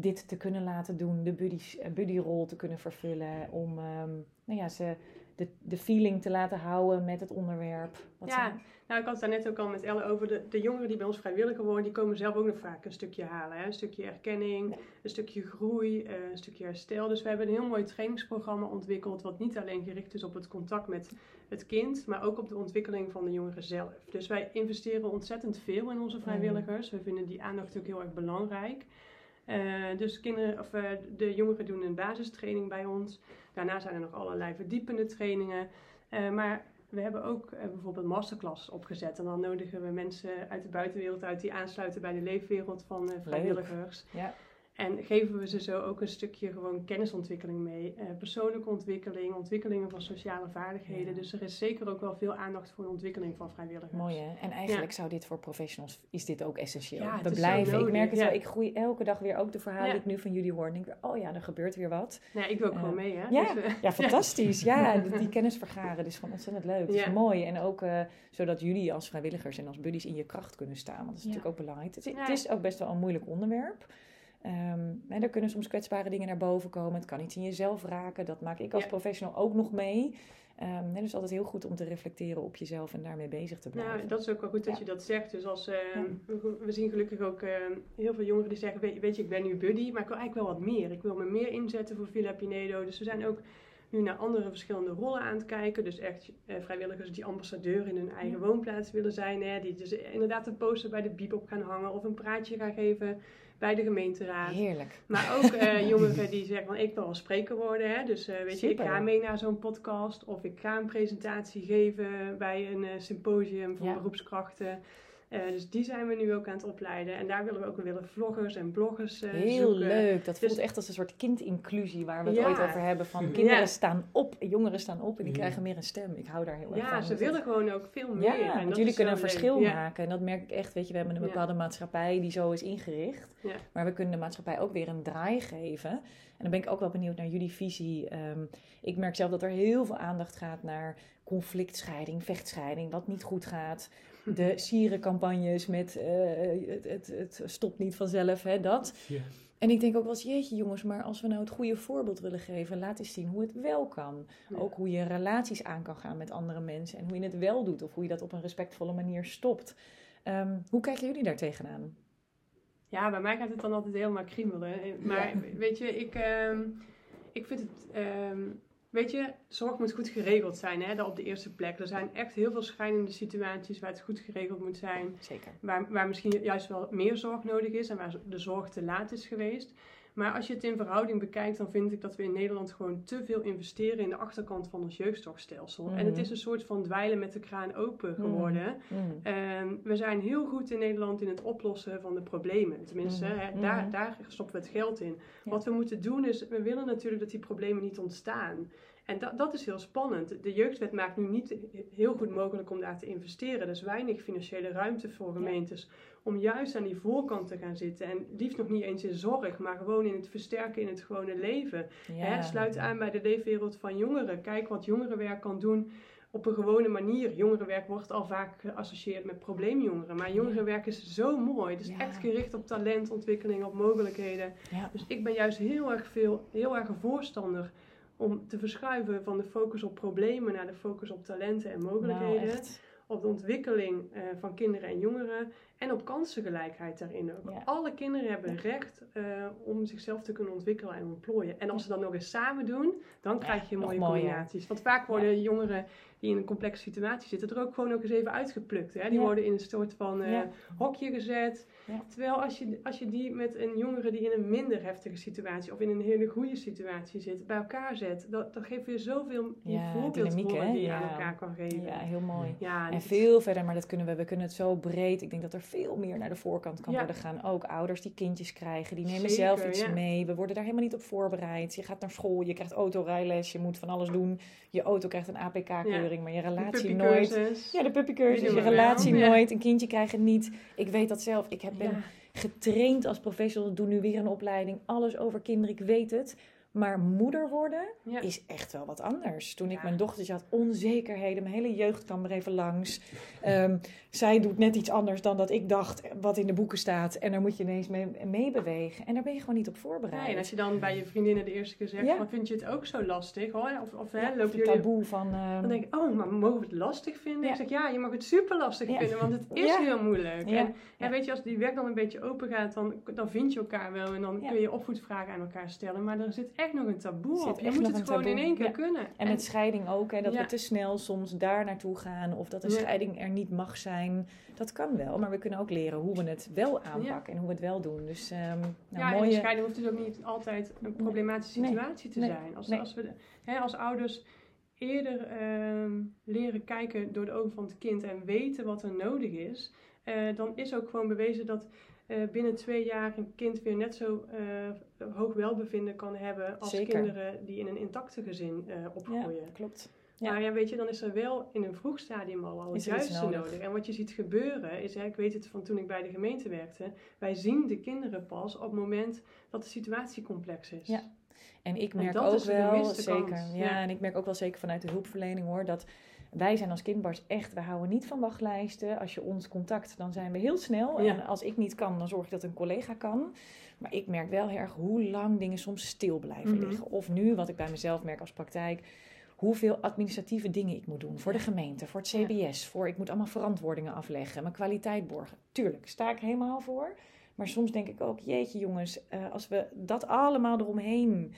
dit te kunnen laten doen? De buddies- eh, buddyrol te kunnen vervullen? Om ehm, nou ja, ze de, de feeling te laten houden met het onderwerp? Wat Ja, zijn- nou ik had het daar net ook al met Elle over. De, de jongeren die bij ons vrijwilliger worden, die komen zelf ook nog vaak een stukje halen. Hè? Een stukje erkenning, Ja. een stukje groei, eh, een stukje herstel. Dus we hebben een heel mooi trainingsprogramma ontwikkeld, wat niet alleen gericht is op het contact met het kind, maar ook op de ontwikkeling van de jongeren zelf. Dus wij investeren ontzettend veel in onze vrijwilligers. We vinden die aandacht ook heel erg belangrijk. Eh, dus kinderen, of, eh, de jongeren doen een basistraining bij ons. Daarna zijn er nog allerlei verdiepende trainingen. Eh, maar we hebben ook bijvoorbeeld masterclasses opgezet. En dan nodigen we mensen uit de buitenwereld uit die aansluiten bij de leefwereld van vrijwilligers. Ja. En geven we ze zo ook een stukje gewoon kennisontwikkeling mee. eh, persoonlijke ontwikkeling, ontwikkelingen van sociale vaardigheden. Ja. Dus er is zeker ook wel veel aandacht voor de ontwikkeling van vrijwilligers. Mooi hè? En eigenlijk zou dit voor professionals, is dit ook essentieel. Ja, het we blijven, ik merk het ja. wel, ik groei elke dag weer ook de verhalen Ja. die ik nu van jullie hoor. En denk weer, oh ja, er gebeurt weer wat. Nee, ik doe ook Eh, gewoon mee, hè? ja. Dus, eh, Ja, fantastisch. Ja, die, die kennis vergaren, dat is gewoon ontzettend leuk. Dat is Ja. mooi. En ook eh, zodat jullie als vrijwilligers en als buddies in je kracht kunnen staan. Want dat is Ja. natuurlijk ook belangrijk. Het, Ja. het is ook best wel een moeilijk onderwerp. Ehm, en er kunnen soms kwetsbare dingen naar boven komen. Het kan iets in jezelf raken. Dat maak ik als Ja. professional ook nog mee. Ehm, hè, dus altijd heel goed om te reflecteren op jezelf en daarmee bezig te blijven. Nou, dat is ook wel goed dat Ja. je dat zegt. Dus als, eh, Ja. we, zien gelukkig ook heel veel jongeren die zeggen, weet, weet je, ik ben nu buddy, maar ik wil eigenlijk wel wat meer. Ik wil me meer inzetten voor Villa Pinedo. Dus we zijn ook nu naar andere verschillende rollen aan het kijken. Dus echt eh, vrijwilligers die ambassadeur in hun eigen Ja. woonplaats willen zijn. Hè, die dus inderdaad een poster bij de biep op gaan hangen of een praatje gaan geven bij de gemeenteraad. Heerlijk. Maar ook eh, jongeren die zeggen van ik wil wel spreker worden. Hè? Dus eh, weet je, ik ga mee naar zo'n podcast. Of ik ga een presentatie geven bij een eh, symposium voor Ja. beroepskrachten. Eh, dus die zijn we nu ook aan het opleiden. En daar willen we ook weer willen vloggers en bloggers eh, Heel zoeken. leuk. Dat voelt Dus- echt als een soort kindinclusie waar we het Ja. ooit over hebben. Van kinderen Ja. staan op, jongeren staan op en die Ja. krijgen meer een stem. Ik hou daar heel erg van. Ja, ze Dat- willen gewoon ook veel meer. Ja, en want jullie kunnen een leuk. verschil Ja. maken. En dat merk ik echt. Weet je, we hebben een Ja. bepaalde maatschappij die zo is ingericht. Ja. Maar we kunnen de maatschappij ook weer een draai geven. En dan ben ik ook wel benieuwd naar jullie visie. Ehm, ik merk zelf dat er heel veel aandacht gaat naar conflictscheiding, vechtscheiding, wat niet goed gaat. De sierencampagnes met eh, het, het, het stopt niet vanzelf, hè, dat. Ja. En ik denk ook wel eens, jeetje jongens, maar als we nou het goede voorbeeld willen geven, laat eens zien hoe het wel kan. Ja. Ook hoe je relaties aan kan gaan met andere mensen en hoe je het wel doet of hoe je dat op een respectvolle manier stopt. Ehm, hoe kijken jullie daar tegenaan? Ja, bij mij gaat het dan altijd helemaal kriebelen. Eh, Maar weet je, ik, ehm, ik vind het... ehm, weet je, zorg moet goed geregeld zijn, hè, dat op de eerste plek. Er zijn echt heel veel schijnende situaties waar het goed geregeld moet zijn. Zeker. Waar, waar misschien juist wel meer zorg nodig is en waar de zorg te laat is geweest. Maar als je het in verhouding bekijkt, dan vind ik dat we in Nederland gewoon te veel investeren in de achterkant van ons jeugdzorgstelsel. En het Mhm. is een soort van dweilen met de kraan open geworden. Mm. Ehm, we zijn heel goed in Nederland in het oplossen van de problemen. Tenminste, Mhm. hè, daar, Mhm. daar stoppen we het geld in. Ja. Wat we moeten doen is, we willen natuurlijk dat die problemen niet ontstaan. En dat, dat is heel spannend. De jeugdwet maakt nu niet heel goed mogelijk om daar te investeren. Er is weinig financiële ruimte voor gemeentes om juist aan die voorkant te gaan zitten. En liefst nog niet eens in zorg, maar gewoon in het versterken in het gewone leven. Ja. Sluit aan bij de leefwereld van jongeren. Kijk wat jongerenwerk kan doen op een gewone manier. Jongerenwerk wordt al vaak geassocieerd met probleemjongeren. Maar jongerenwerk is zo mooi. Het is Ja. echt gericht op talentontwikkeling, op mogelijkheden. Ja. Dus ik ben juist heel erg veel, heel erg een voorstander om te verschuiven van de focus op problemen naar de focus op talenten en mogelijkheden. Nou, echt. Op de ontwikkeling eh, van kinderen en jongeren en op kansengelijkheid daarin ook. Ja. Alle kinderen hebben recht eh, om zichzelf te kunnen ontwikkelen en ontplooien. En als ze dat nog eens samen doen, dan krijg je mooie combinaties. Want vaak worden jongeren die in een complexe situatie zitten, er ook gewoon ook eens even uitgeplukt. Hè? Die worden in een soort van eh, hokje gezet. Ja. Terwijl als je, als je die met een jongere die in een minder heftige situatie of in een hele goede situatie zit, bij elkaar zet, dat, dat geeft weer zoveel Ja, die je Ja. aan elkaar kan geven. Ja, heel mooi. Ja, En veel verder, maar dat kunnen we, we kunnen het zo breed. Ik denk dat er veel meer naar de voorkant kan worden gaan. Ook ouders die kindjes krijgen, die nemen Zeker, zelf iets mee. We worden daar helemaal niet op voorbereid. Je gaat naar school, je krijgt autorijles, je moet van alles doen. Je auto krijgt een APK-keuring, maar je relatie nooit. Ja, de puppycursus, je relatie nooit. Een kindje krijgen niet. Ik weet dat zelf. Ik heb, ben Ja. getraind als professional, doe nu weer een opleiding. Alles over kinderen, ik weet het. Maar moeder worden Ja. is echt wel wat anders. Toen ik Ja. mijn dochtertje had, onzekerheden. Mijn hele jeugd kwam er even langs. Ehm, zij doet net iets anders dan dat ik dacht, wat in de boeken staat. En daar moet je ineens mee, mee bewegen. En daar ben je gewoon niet op voorbereid. Nee, en als je dan bij je vriendinnen de eerste keer zegt, Ja. vind je het ook zo lastig? Hoor? Of, of hè, het jullie... taboe van... ehm, Dan denk ik, oh, maar mogen we het lastig vinden? Ik zeg, ja, je mag het super lastig vinden, want het is heel moeilijk. Ja. En weet je, als die weg dan een beetje open gaat, dan, dan vind je elkaar wel en dan Ja. kun je opvoedvragen aan elkaar stellen. Maar er zit echt nog een taboe op. Je moet het gewoon in taboe. één keer Ja. kunnen. En met scheiding ook, hè, dat Ja. we te snel soms daar naartoe gaan. Of dat een Ja. scheiding er niet mag zijn. Dat kan wel, maar we kunnen ook leren hoe we het wel aanpakken en hoe we het wel doen. Dus ehm nou, ja, en mooie... de scheiding hoeft dus ook niet altijd een problematische Nee. situatie te Nee. zijn. Als, als we hè, als ouders eerder ehm, leren kijken door de ogen van het kind en weten wat er nodig is, eh, dan is ook gewoon bewezen dat eh, binnen twee jaar een kind weer net zo eh, hoog welbevinden kan hebben als Zeker. kinderen die in een intacte gezin eh, Ja, opgroeien. klopt. Ja. Maar ja, weet je, dan is er wel in een vroeg stadium al, al het juiste nodig. nodig. En wat je ziet gebeuren is, hè, ik weet het van toen ik bij de gemeente werkte, wij zien de kinderen pas op het moment dat de situatie complex is. Ja. En ik merk dat ook wel, zeker, ja, Ja. en ik merk ook wel zeker vanuit de hulpverlening hoor, dat wij zijn als kindbars echt, we houden niet van wachtlijsten. Als je ons contact, dan zijn we heel snel. Ja. En als ik niet kan, dan zorg ik dat een collega kan. Maar ik merk wel heel erg hoe lang dingen soms stil blijven Mhm. liggen. Of nu, wat ik bij mezelf merk als praktijk, hoeveel administratieve dingen ik moet doen. Voor de gemeente, voor het Ja. CBS, voor ik moet allemaal verantwoordingen afleggen, mijn kwaliteit borgen. Tuurlijk, sta ik helemaal voor. Maar soms denk ik ook, jeetje jongens, eh, als we dat allemaal eromheen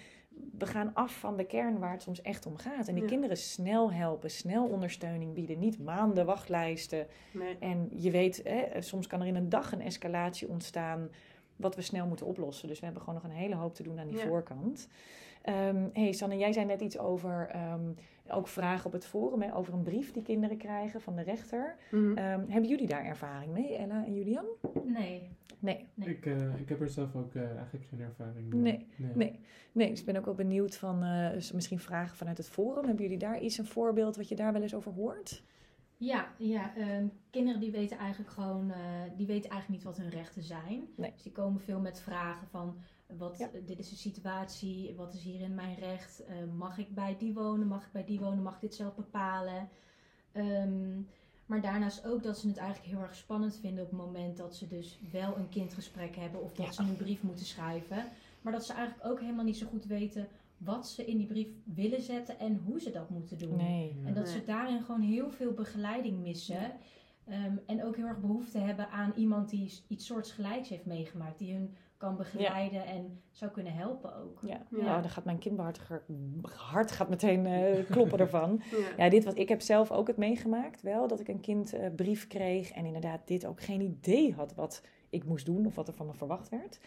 we gaan af van de kern waar het soms echt om gaat. En die Ja. kinderen snel helpen, snel ondersteuning bieden. Niet maanden wachtlijsten. Nee. En je weet, hè, soms kan er in een dag een escalatie ontstaan. Wat we snel moeten oplossen. Dus we hebben gewoon nog een hele hoop te doen aan die Ja. voorkant. Ehm hey Sanne, jij zei net iets over ehm, ook vragen op het forum. Hè, over een brief die kinderen krijgen van de rechter. Mhm. Ehm, hebben jullie daar ervaring mee, Ella en Julian? Nee. Nee. Nee. Ik, eh, ik heb er zelf ook eh, eigenlijk geen ervaring mee. Nee, Nee. Nee, dus ik ben ook wel benieuwd van eh, misschien vragen vanuit het forum. Hebben jullie daar iets, een voorbeeld wat je daar wel eens over hoort? Ja, ja ehm, kinderen die weten eigenlijk gewoon, eh, die weten eigenlijk niet wat hun rechten zijn. Nee. Dus die komen veel met vragen van, wat, Ja. eh, dit is de situatie, wat is hierin mijn recht? Eh, mag ik bij die wonen, mag ik bij die wonen, mag ik dit zelf bepalen? Ehm, maar daarnaast ook dat ze het eigenlijk heel erg spannend vinden op het moment dat ze dus wel een kindgesprek hebben of dat Ja. ze een brief moeten schrijven. Maar dat ze eigenlijk ook helemaal niet zo goed weten wat ze in die brief willen zetten en hoe ze dat moeten doen. Nee. En dat Nee. ze daarin gewoon heel veel begeleiding missen. Ehm, en ook heel erg behoefte hebben aan iemand die iets soortgelijks heeft meegemaakt. Die hun kan begeleiden en zou kunnen helpen ook. Ja, Ja. Nou, dan gaat mijn kindbehartiger hart gaat meteen eh, kloppen ervan. Ja. Ja, dit wat ik heb zelf ook het meegemaakt, wel dat ik een kind eh, brief kreeg en inderdaad dit ook geen idee had wat ik moest doen of wat er van me verwacht werd.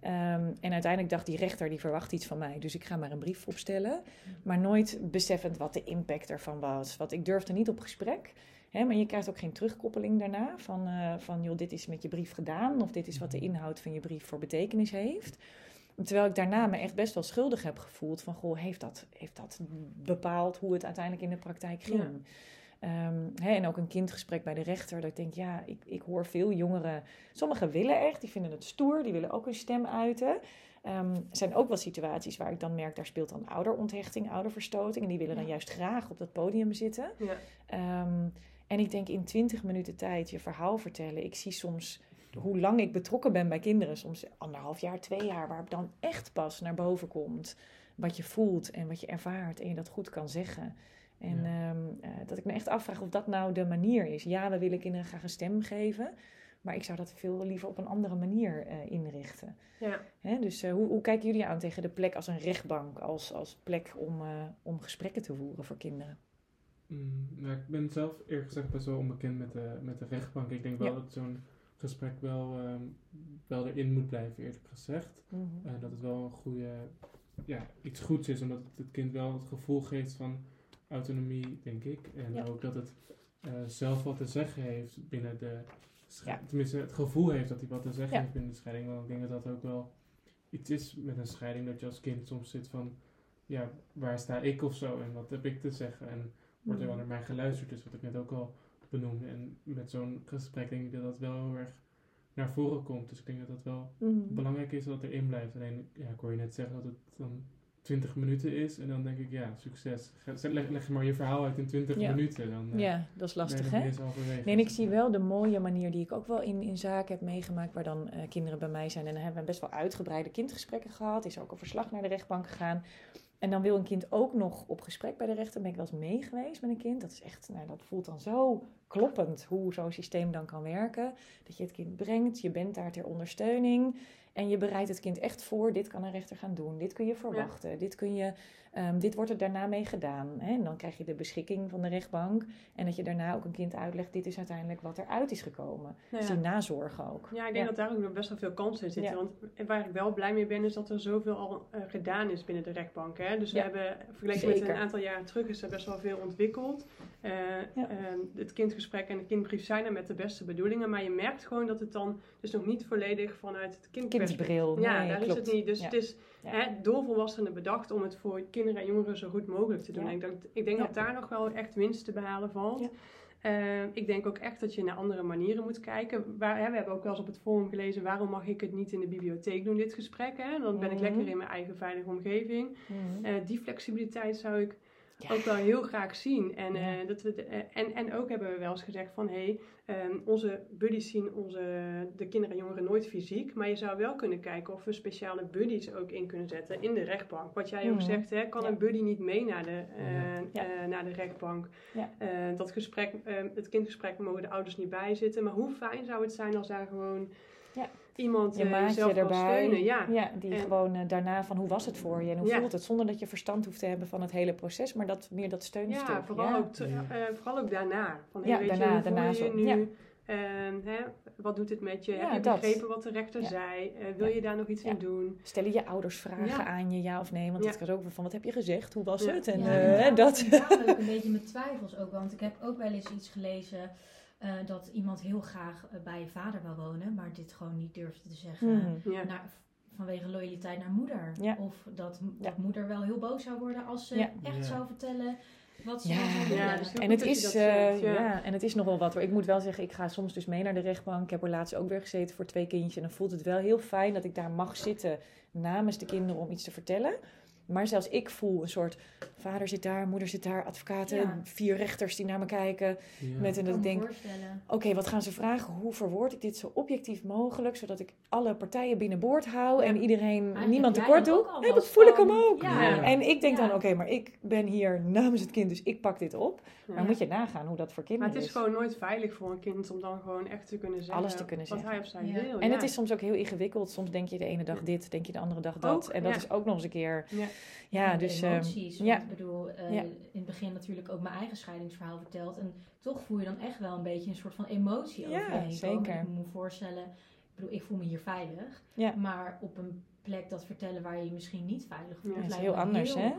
Ehm, en uiteindelijk dacht die rechter die verwacht iets van mij, dus ik ga maar een brief opstellen, maar nooit beseffend wat de impact ervan was. Want ik durfde niet op gesprek. Hè, maar je krijgt ook geen terugkoppeling daarna van, eh, van joh, dit is met je brief gedaan of dit is wat de inhoud van je brief voor betekenis heeft. Terwijl ik daarna me echt best wel schuldig heb gevoeld van, goh, heeft dat, heeft dat bepaald hoe het uiteindelijk in de praktijk ging? Ja. Ehm, hè, en ook een kindgesprek bij de rechter, dat ik denk, ja, ik, ik hoor veel jongeren, sommigen willen echt, die vinden het stoer, die willen ook hun stem uiten. Ehm, er zijn ook wel situaties waar ik dan merk, daar speelt dan ouderonthechting, ouderverstoting, en die willen dan juist graag op dat podium zitten. Ja. Ehm, en ik denk in 20 minuten tijd je verhaal vertellen. Ik zie soms hoe lang ik betrokken ben bij kinderen. Soms anderhalf jaar, twee jaar. Waar dan echt pas naar boven komt. Wat je voelt en wat je ervaart. En je dat goed kan zeggen. En Ja. ehm, eh, dat ik me echt afvraag of dat nou de manier is. Ja, we willen kinderen graag een stem geven. Maar ik zou dat veel liever op een andere manier eh, inrichten. Ja. Hè, dus eh, hoe, hoe kijken jullie aan tegen de plek als een rechtbank? Als, als plek om, eh, om gesprekken te voeren voor kinderen? Mm, nou, ik ben zelf eerlijk gezegd best wel onbekend met de, met de rechtbank. Ik denk wel Ja. dat zo'n gesprek wel, ehm, wel erin moet blijven, eerlijk gezegd. En dat het wel een goede, ja, iets goeds is, omdat het het kind wel het gevoel geeft van autonomie, denk ik. En Ja. ook dat het eh, zelf wat te zeggen heeft binnen de sche- Ja. Tenminste, het gevoel heeft dat hij wat te zeggen Ja. heeft binnen de scheiding. Want ik denk dat dat ook wel iets is met een scheiding, dat je als kind soms zit van, ja, waar sta ik of zo en wat heb ik te zeggen? En wordt er wel naar mij geluisterd, dus wat ik net ook al benoemde. En met zo'n gesprek denk ik dat dat wel heel erg naar voren komt. Dus ik denk dat dat wel Mhm. belangrijk is dat het erin blijft. Alleen, ja, ik hoor je net zeggen dat het dan 20 minuten is. En dan denk ik, ja, succes. Leg, leg maar je verhaal uit in 20 Ja. minuten. Dan eh, Ja, dat is lastig, hè? Nee, en ik zie wel de mooie manier die ik ook wel in, in zaken heb meegemaakt, waar dan eh, kinderen bij mij zijn. En dan hebben we best wel uitgebreide kindgesprekken gehad. Is ook een verslag naar de rechtbank gegaan. En dan wil een kind ook nog op gesprek bij de rechter. Ben ik wel eens mee geweest met een kind. Dat is echt, nou, dat voelt dan zo kloppend hoe zo'n systeem dan kan werken. Dat je het kind brengt, je bent daar ter ondersteuning. En je bereidt het kind echt voor, dit kan een rechter gaan doen, dit kun je verwachten, dit, kun je, ehm, dit wordt er daarna mee gedaan. Hè? En dan krijg je de beschikking van de rechtbank en dat je daarna ook een kind uitlegt, dit is uiteindelijk wat eruit is gekomen. Nou Dus die nazorg ook. Ja, ik denk dat daar ook nog best wel veel kansen in zitten. Want waar ik wel blij mee ben, is dat er zoveel al eh, gedaan is binnen de rechtbank. Hè? Dus we hebben, vergeleken met een aantal jaren terug, is er best wel veel ontwikkeld. Eh, ehm, het kindgesprek en de kindbrief zijn er met de beste bedoelingen. Maar je merkt gewoon dat het dan dus nog niet volledig vanuit het kindperspectief... Kindbril, Ja, daar klopt. is het niet. Dus het is. Hè, door volwassenen bedacht om het voor kinderen en jongeren zo goed mogelijk te doen. Ja. Ik denk, ik denk Ja. dat daar nog wel echt winst te behalen valt. Eh, ik denk ook echt dat je naar andere manieren moet kijken. Waar, hè, we hebben ook wel eens op het forum gelezen... waarom mag ik het niet in de bibliotheek doen, dit gesprek? Hè? Dan ben ik Mhm. lekker in mijn eigen veilige omgeving. Mhm. Eh, die flexibiliteit zou ik Ja. ook wel heel graag zien. En, Ja. eh, dat we de- eh, en, en ook hebben we wel eens gezegd van... hé, hey, ehm, onze buddies zien onze, de kinderen en jongeren nooit fysiek... maar je zou wel kunnen kijken of we speciale buddies ook in kunnen zetten in de rechtbank. Wat jij ook Mhm. zegt, hè, kan Ja. een buddy niet mee naar de, eh, naar de rechtbank? Dat gesprek, eh, het kindgesprek mogen de ouders niet bijzitten. Maar hoe fijn zou het zijn als daar gewoon. Iemand je eh, maatje zelf erbij. steunen? Ja. Ja, die En- gewoon eh, daarna van hoe was het voor je en hoe Ja. voelt het, zonder dat je verstand hoeft te hebben van het hele proces, maar dat meer dat steunstuk. Ja, vooral, ja. Ook te- Ja. eh, vooral ook daarna. Van, hey, Ja, weet daarna, je, hoe daarna voel je zo. je nu? Ja. Ehm, hè, wat doet het met je? Ja, Heb je dat. begrepen wat de rechter Ja. zei? Wil Ja. je daar nog iets Ja. in doen? Stellen je ouders vragen Ja. aan je, ja of nee? Want Ja. het gaat ook weer van, wat heb je gezegd? Hoe was Ja. het? En ja, inderdaad, dat... ook een beetje met twijfels ook. Want ik heb ook wel eens iets gelezen eh, dat iemand heel graag eh, bij je vader wil wonen, maar dit gewoon niet durfde te zeggen. Naar, vanwege loyaliteit naar moeder. Ja. Of dat, Ja. moeder wel heel boos zou worden als ze Ja. echt zou vertellen wat ze Ja. dus En het, is, eh, zegt, ja. ja. en het is nog wel wat hoor. Ik moet wel zeggen, ik ga soms dus mee naar de rechtbank. Ik heb er laatst ook weer gezeten voor twee kindjes. En dan voelt het wel heel fijn dat ik daar mag zitten namens de kinderen om iets te vertellen. Maar zelfs ik voel een soort, vader zit daar, moeder zit daar, advocaten, Ja. vier rechters die naar me kijken. Ja. Met een Ik dat kan ik me denk, voorstellen. oké, wat gaan ze vragen? Hoe verwoord ik dit zo objectief mogelijk, zodat ik alle partijen binnenboord hou en Ja. iedereen, niemand tekort doe? Heb ik, last voel ik hem ook. Ja. Ja. En ik denk Ja. dan, oké, maar ik ben hier namens het kind, dus ik pak dit op. Ja. Maar moet je nagaan hoe dat voor Maar kinderen het is gewoon nooit veilig voor een kind om dan gewoon echt te kunnen zeggen, Alles te kunnen wat zeggen. hij of zij Ja. wil. En ja. het is soms ook heel ingewikkeld. Soms denk je de ene dag dit, denk je de andere dag dat. Ook, en dat ja. is ook nog eens een keer. Ja. Dus. ehm, emoties. ja. Ik bedoel, eh, Ja. in het begin natuurlijk ook mijn eigen scheidingsverhaal verteld. En toch voel je dan echt wel een beetje een soort van emotie Ja, over je heen zeker. Ik moet me voorstellen, ik bedoel, ik voel me hier veilig. Ja. Maar op een plek dat vertellen waar je je misschien niet veilig voelt, Ja, dat is lijkt heel anders, heel hè?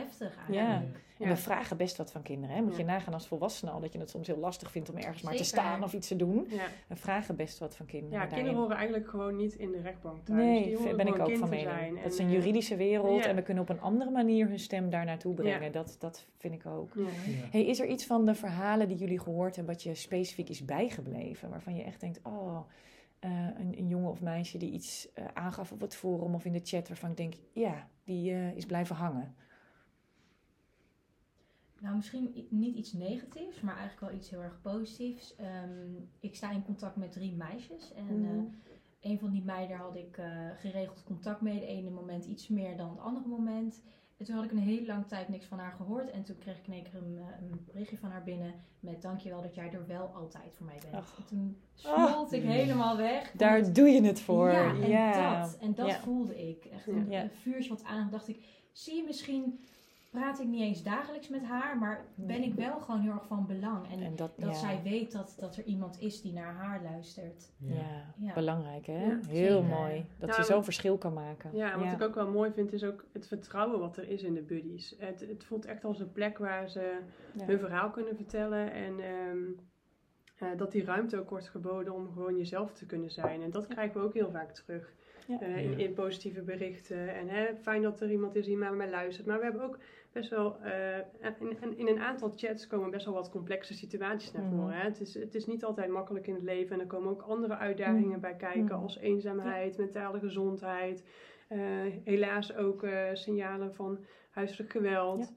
heftig Ja. eigenlijk. En Ja. we vragen best wat van kinderen. Hè? Moet je nagaan als volwassene al dat je het soms heel lastig vindt om ergens maar te staan of iets te doen. Ja. We vragen best wat van kinderen. ja, daarin. kinderen horen eigenlijk gewoon niet in de rechtbank thuis. Nee, vind- ben ik ook van mening. Dat is En, een eh, juridische wereld ja. en we kunnen op een andere manier hun stem daar naartoe brengen. Ja. Dat, dat vind ik ook. ja. Ja. Hey, is er iets van de verhalen die jullie gehoord hebben wat je specifiek is bijgebleven? Waarvan je echt denkt, oh, eh, een, een jongen of meisje die iets eh, aangaf op het forum of in de chat waarvan ik denk, ja, die eh, is blijven hangen. Nou, misschien niet iets negatiefs, maar eigenlijk wel iets heel erg positiefs. Ehm, ik sta in contact met drie meisjes. En Mhm. eh, een van die meiden had ik eh, geregeld contact mee. De ene moment iets meer dan het andere moment. En toen had ik een hele lange tijd niks van haar gehoord. En toen kreeg ik in één keer een, eh, een berichtje van haar binnen met dankjewel dat jij er wel altijd voor mij bent. En toen smolt ik Ah. helemaal weg. Daar doe je het voor. ja, en dat, en dat voelde ik. Echt een, een vuurtje wat aan. dacht ik, zie je misschien, praat ik niet eens dagelijks met haar, maar ben ik wel gewoon heel erg van belang. En, En dat, dat ja. zij weet dat, dat er iemand is die naar haar luistert. Ja. Ja, Ja. belangrijk hè? Ja, Heel zeker. mooi. Dat je maar- zo'n verschil kan maken. Ja, wat ik ook wel mooi vind is ook het vertrouwen wat er is in de buddies. Het, het voelt echt als een plek waar ze Ja. hun verhaal kunnen vertellen en ehm, eh, dat die ruimte ook wordt geboden om gewoon jezelf te kunnen zijn. En dat krijgen we ook heel vaak terug Ja. eh, in positieve berichten. En hè, fijn dat er iemand is die naar mij luistert. Maar we hebben ook best wel, eh, in, in- in een aantal chats komen best wel wat complexe situaties naar Mhm. voren. Hè. Het, is, het is niet altijd makkelijk in het leven en er komen ook andere uitdagingen bij kijken Mhm. als eenzaamheid, mentale gezondheid. eh, helaas ook eh, signalen van huiselijk geweld. Ja.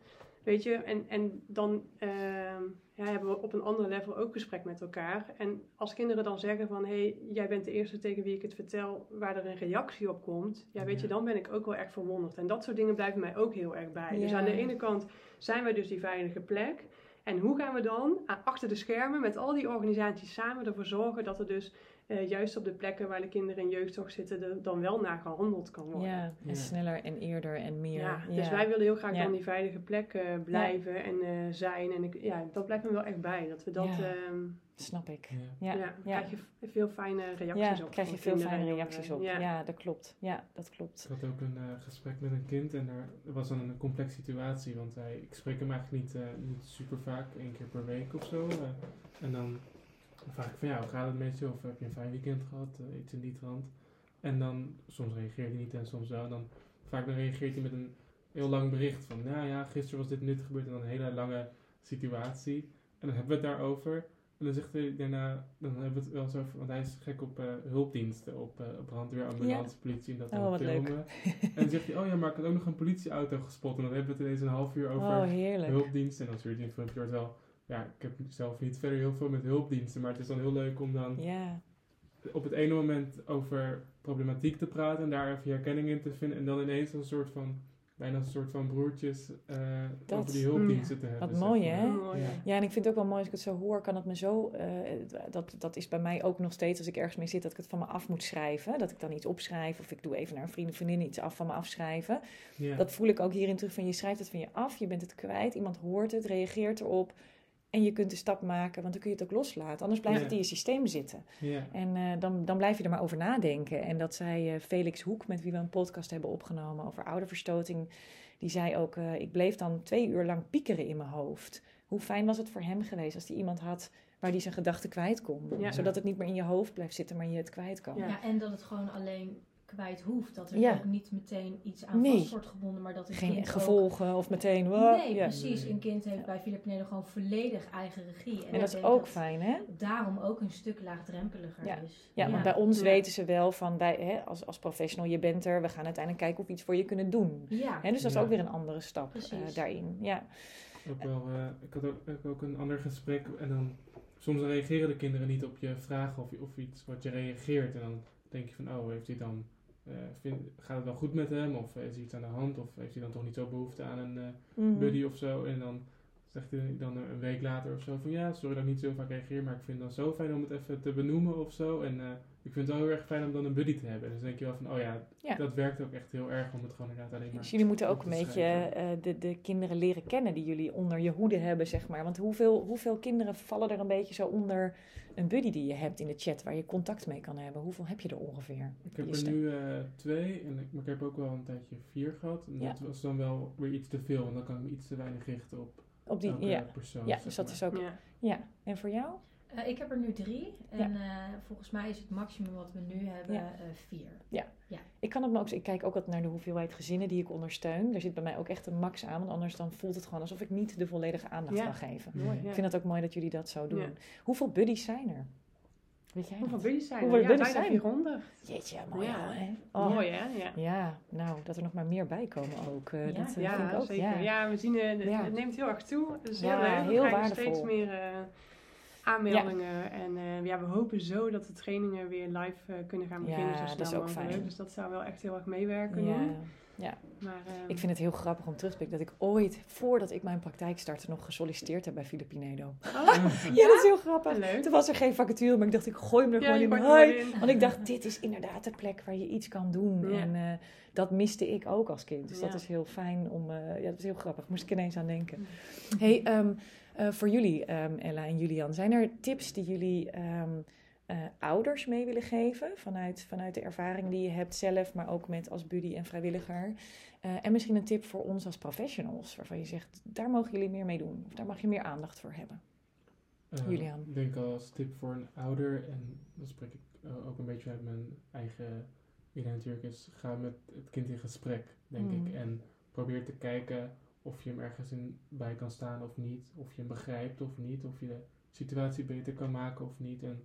Weet je, en, en dan ehm, ja, hebben we op een ander level ook gesprek met elkaar. En als kinderen dan zeggen van, hé, hey, jij bent de eerste tegen wie ik het vertel, waar er een reactie op komt. Ja, weet je, dan ben ik ook wel echt verwonderd. En dat soort dingen blijven mij ook heel erg bij. Dus aan de ene kant zijn wij dus die veilige plek. En hoe gaan we dan achter de schermen met al die organisaties samen ervoor zorgen dat er dus eh, juist op de plekken waar de kinderen in jeugdzorg zitten, er dan wel naar gehandeld kan worden. Ja, en Ja. sneller en eerder en meer. Ja, Ja, dus wij willen heel graag Ja. dan die veilige plek eh, blijven en eh, zijn. En ik, ja, dat blijft me wel echt bij. Dat we dat, Ja. ehm, Snap ik. Ja. Ja, ja, ja. krijg je veel fijne reacties Ja, op. krijg je veel fijne reacties op. Ja. dat klopt. Ja, dat klopt. Ik had ook een eh, gesprek met een kind en daar was dan een complexe situatie, want hij, ik spreek hem eigenlijk niet, eh, niet super vaak, één keer per week of zo. en dan vraag ik van ja, hoe gaat het met je? Of heb je een fijn weekend gehad? Eh, iets in die trant. En dan, soms reageert hij niet en soms wel. Dan vaak dan reageert hij met een heel lang bericht van, nou ja, gisteren was dit dit gebeurd en dan een hele lange situatie. En dan hebben we het daarover. En dan zegt hij daarna, dan hebben we het wel zo over, want hij is gek op eh, hulpdiensten, op, eh, op brandweer, ambulance, politie en dat Oh, dan filmen. en dan zegt hij, oh ja, maar ik had ook nog een politieauto gespot. En dan hebben we het ineens een half uur over Oh, hulpdiensten. En dan stuurt hij een filmpje, wordt wel, ja, ik heb zelf niet verder heel veel met hulpdiensten, maar het is dan heel leuk om dan Ja, op het ene moment over problematiek te praten en daar even herkenning in te vinden. En dan ineens een soort van, bijna een soort van broertjes eh, Dat- over die hulpdiensten te hebben. Wat mooi, hè? Ja, en ik vind het ook wel mooi als ik het zo hoor, kan het me zo. eh, dat, dat is bij mij ook nog steeds als ik ergens mee zit, dat ik het van me af moet schrijven. Dat ik dan iets opschrijf of ik doe even naar een vriend of vriendin iets af van me afschrijven. Ja. Dat voel ik ook hierin terug van je schrijft het van je af, je bent het kwijt, iemand hoort het, reageert erop. En je kunt de stap maken, want dan kun je het ook loslaten. Anders blijft het in je systeem zitten. ja. En eh, dan, dan blijf je er maar over nadenken. En dat zei eh, Felix Hoek, met wie we een podcast hebben opgenomen over ouderverstoting. Die zei ook, eh, ik bleef dan twee uur lang piekeren in mijn hoofd. Hoe fijn was het voor hem geweest als hij iemand had waar hij zijn gedachten kwijt kon. Ja. Zodat het niet meer in je hoofd blijft zitten, maar je het kwijt kan. Ja. en dat het gewoon alleen kwijt hoeft. Dat er Ja. ook niet meteen iets aan Nee. vast wordt gebonden, maar dat een Geen ook- gevolgen of meteen... wow, Nee, ja. precies. Een kind heeft bij Philip Neder gewoon volledig eigen regie. En ik dat is ook fijn, hè? daarom ook een stuk laagdrempeliger Ja. is. Ja, want bij ons Ja. weten ze wel van, wij, hè, als, als professional, je bent er, we gaan uiteindelijk kijken of we iets voor je kunnen doen. Ja, Hè, dus dat is Ja. ook weer een andere stap eh, daarin. Ja. Ook wel, eh, ik had ook, ook, ook een ander gesprek en dan soms reageren de kinderen niet op je vragen of, of iets wat je reageert. En dan denk je van, oh, heeft hij dan, eh, vind, gaat het wel goed met hem? Of is er iets aan de hand? Of heeft hij dan toch niet zo behoefte aan een eh, Mhm. buddy of zo? En dan zegt hij dan een week later of zo van, ja, sorry dat ik niet zo vaak reageer, maar ik vind het dan zo fijn om het even te benoemen of zo. En eh, ik vind het wel heel erg fijn om dan een buddy te hebben. En dus denk je wel van, oh ja, Ja. dat werkt ook echt heel erg om het gewoon inderdaad alleen maar... Dus jullie moeten ook een beetje eh, de, de kinderen leren kennen die jullie onder je hoede hebben, zeg maar. Want hoeveel, hoeveel kinderen vallen er een beetje zo onder een buddy die je hebt in de chat, waar je contact mee kan hebben? Hoeveel heb je er ongeveer? Ik heb er nu eh, twee, en ik, maar ik heb ook wel een tijdje vier gehad. En Ja. dat was dan wel weer iets te veel, want dan kan ik me iets te weinig richten op Op die, elke ja. persoon. ja, dus dat maar. is ook. Ja. Ja, en voor jou? Eh, ik heb er nu drie. En eh, volgens mij is het maximum wat we nu hebben Ja. eh, vier. Ik kan het me ook, ik kijk ook altijd naar de hoeveelheid gezinnen die ik ondersteun. Er zit bij mij ook echt een max aan, want anders dan voelt het gewoon alsof ik niet de volledige aandacht Ja. kan geven. Mooi, ja. Ik vind het ook mooi dat jullie dat zo doen. Ja. Hoeveel buddies zijn er? Weet jij Hoeveel buddies zijn er? Hoeveel ja, buddies zijn er? 400. Jeetje, mooi Ja. hè? Oh. Mooi hè? Ja. Ja, nou, dat er nog maar meer bij komen ook. eh, Ja. dat vind Ja, ik ook. zeker. Ja. Ja. we zien Ja. het neemt heel erg toe. Ja, heel leuk. Heel waardevol. steeds meer aanmeldingen. En eh, ja, we hopen zo dat de trainingen weer live eh, kunnen gaan Ja, beginnen zo dat is ook mogelijk. fijn. Dus dat zou wel echt heel erg meewerken Ja. nu. Maar, eh, Ik vind het heel grappig om terug te blikken dat ik ooit, voordat ik mijn praktijk startte, nog gesolliciteerd heb bij Filipinedo. oh, Ja, dat is heel grappig. leuk. Toen was er geen vacature, maar ik dacht, ik gooi hem er Ja, gewoon in. Hoi. Want ik dacht, dit is inderdaad de plek waar je iets kan doen. Ja. En eh, dat miste ik ook als kind. Dus dat Ja. is heel fijn om... ja, dat is heel grappig. Moest ik ineens aan denken. Mm. hey, ehm, eh, voor jullie, ehm, Ella en Julian, zijn er tips die jullie ehm, eh, ouders mee willen geven? Vanuit, vanuit de ervaring die je hebt zelf, maar ook met als buddy en vrijwilliger. Eh, en misschien een tip voor ons als professionals, waarvan je zegt, daar mogen jullie meer mee doen. Of daar mag je meer aandacht voor hebben. Julian. Ik denk als tip voor een ouder, en dan spreek ik ook een beetje uit mijn eigen idee natuurlijk, is ga met het kind in gesprek, denk Mm. ik. En probeer te kijken of je hem ergens in bij kan staan of niet. Of je hem begrijpt of niet. Of je de situatie beter kan maken of niet. En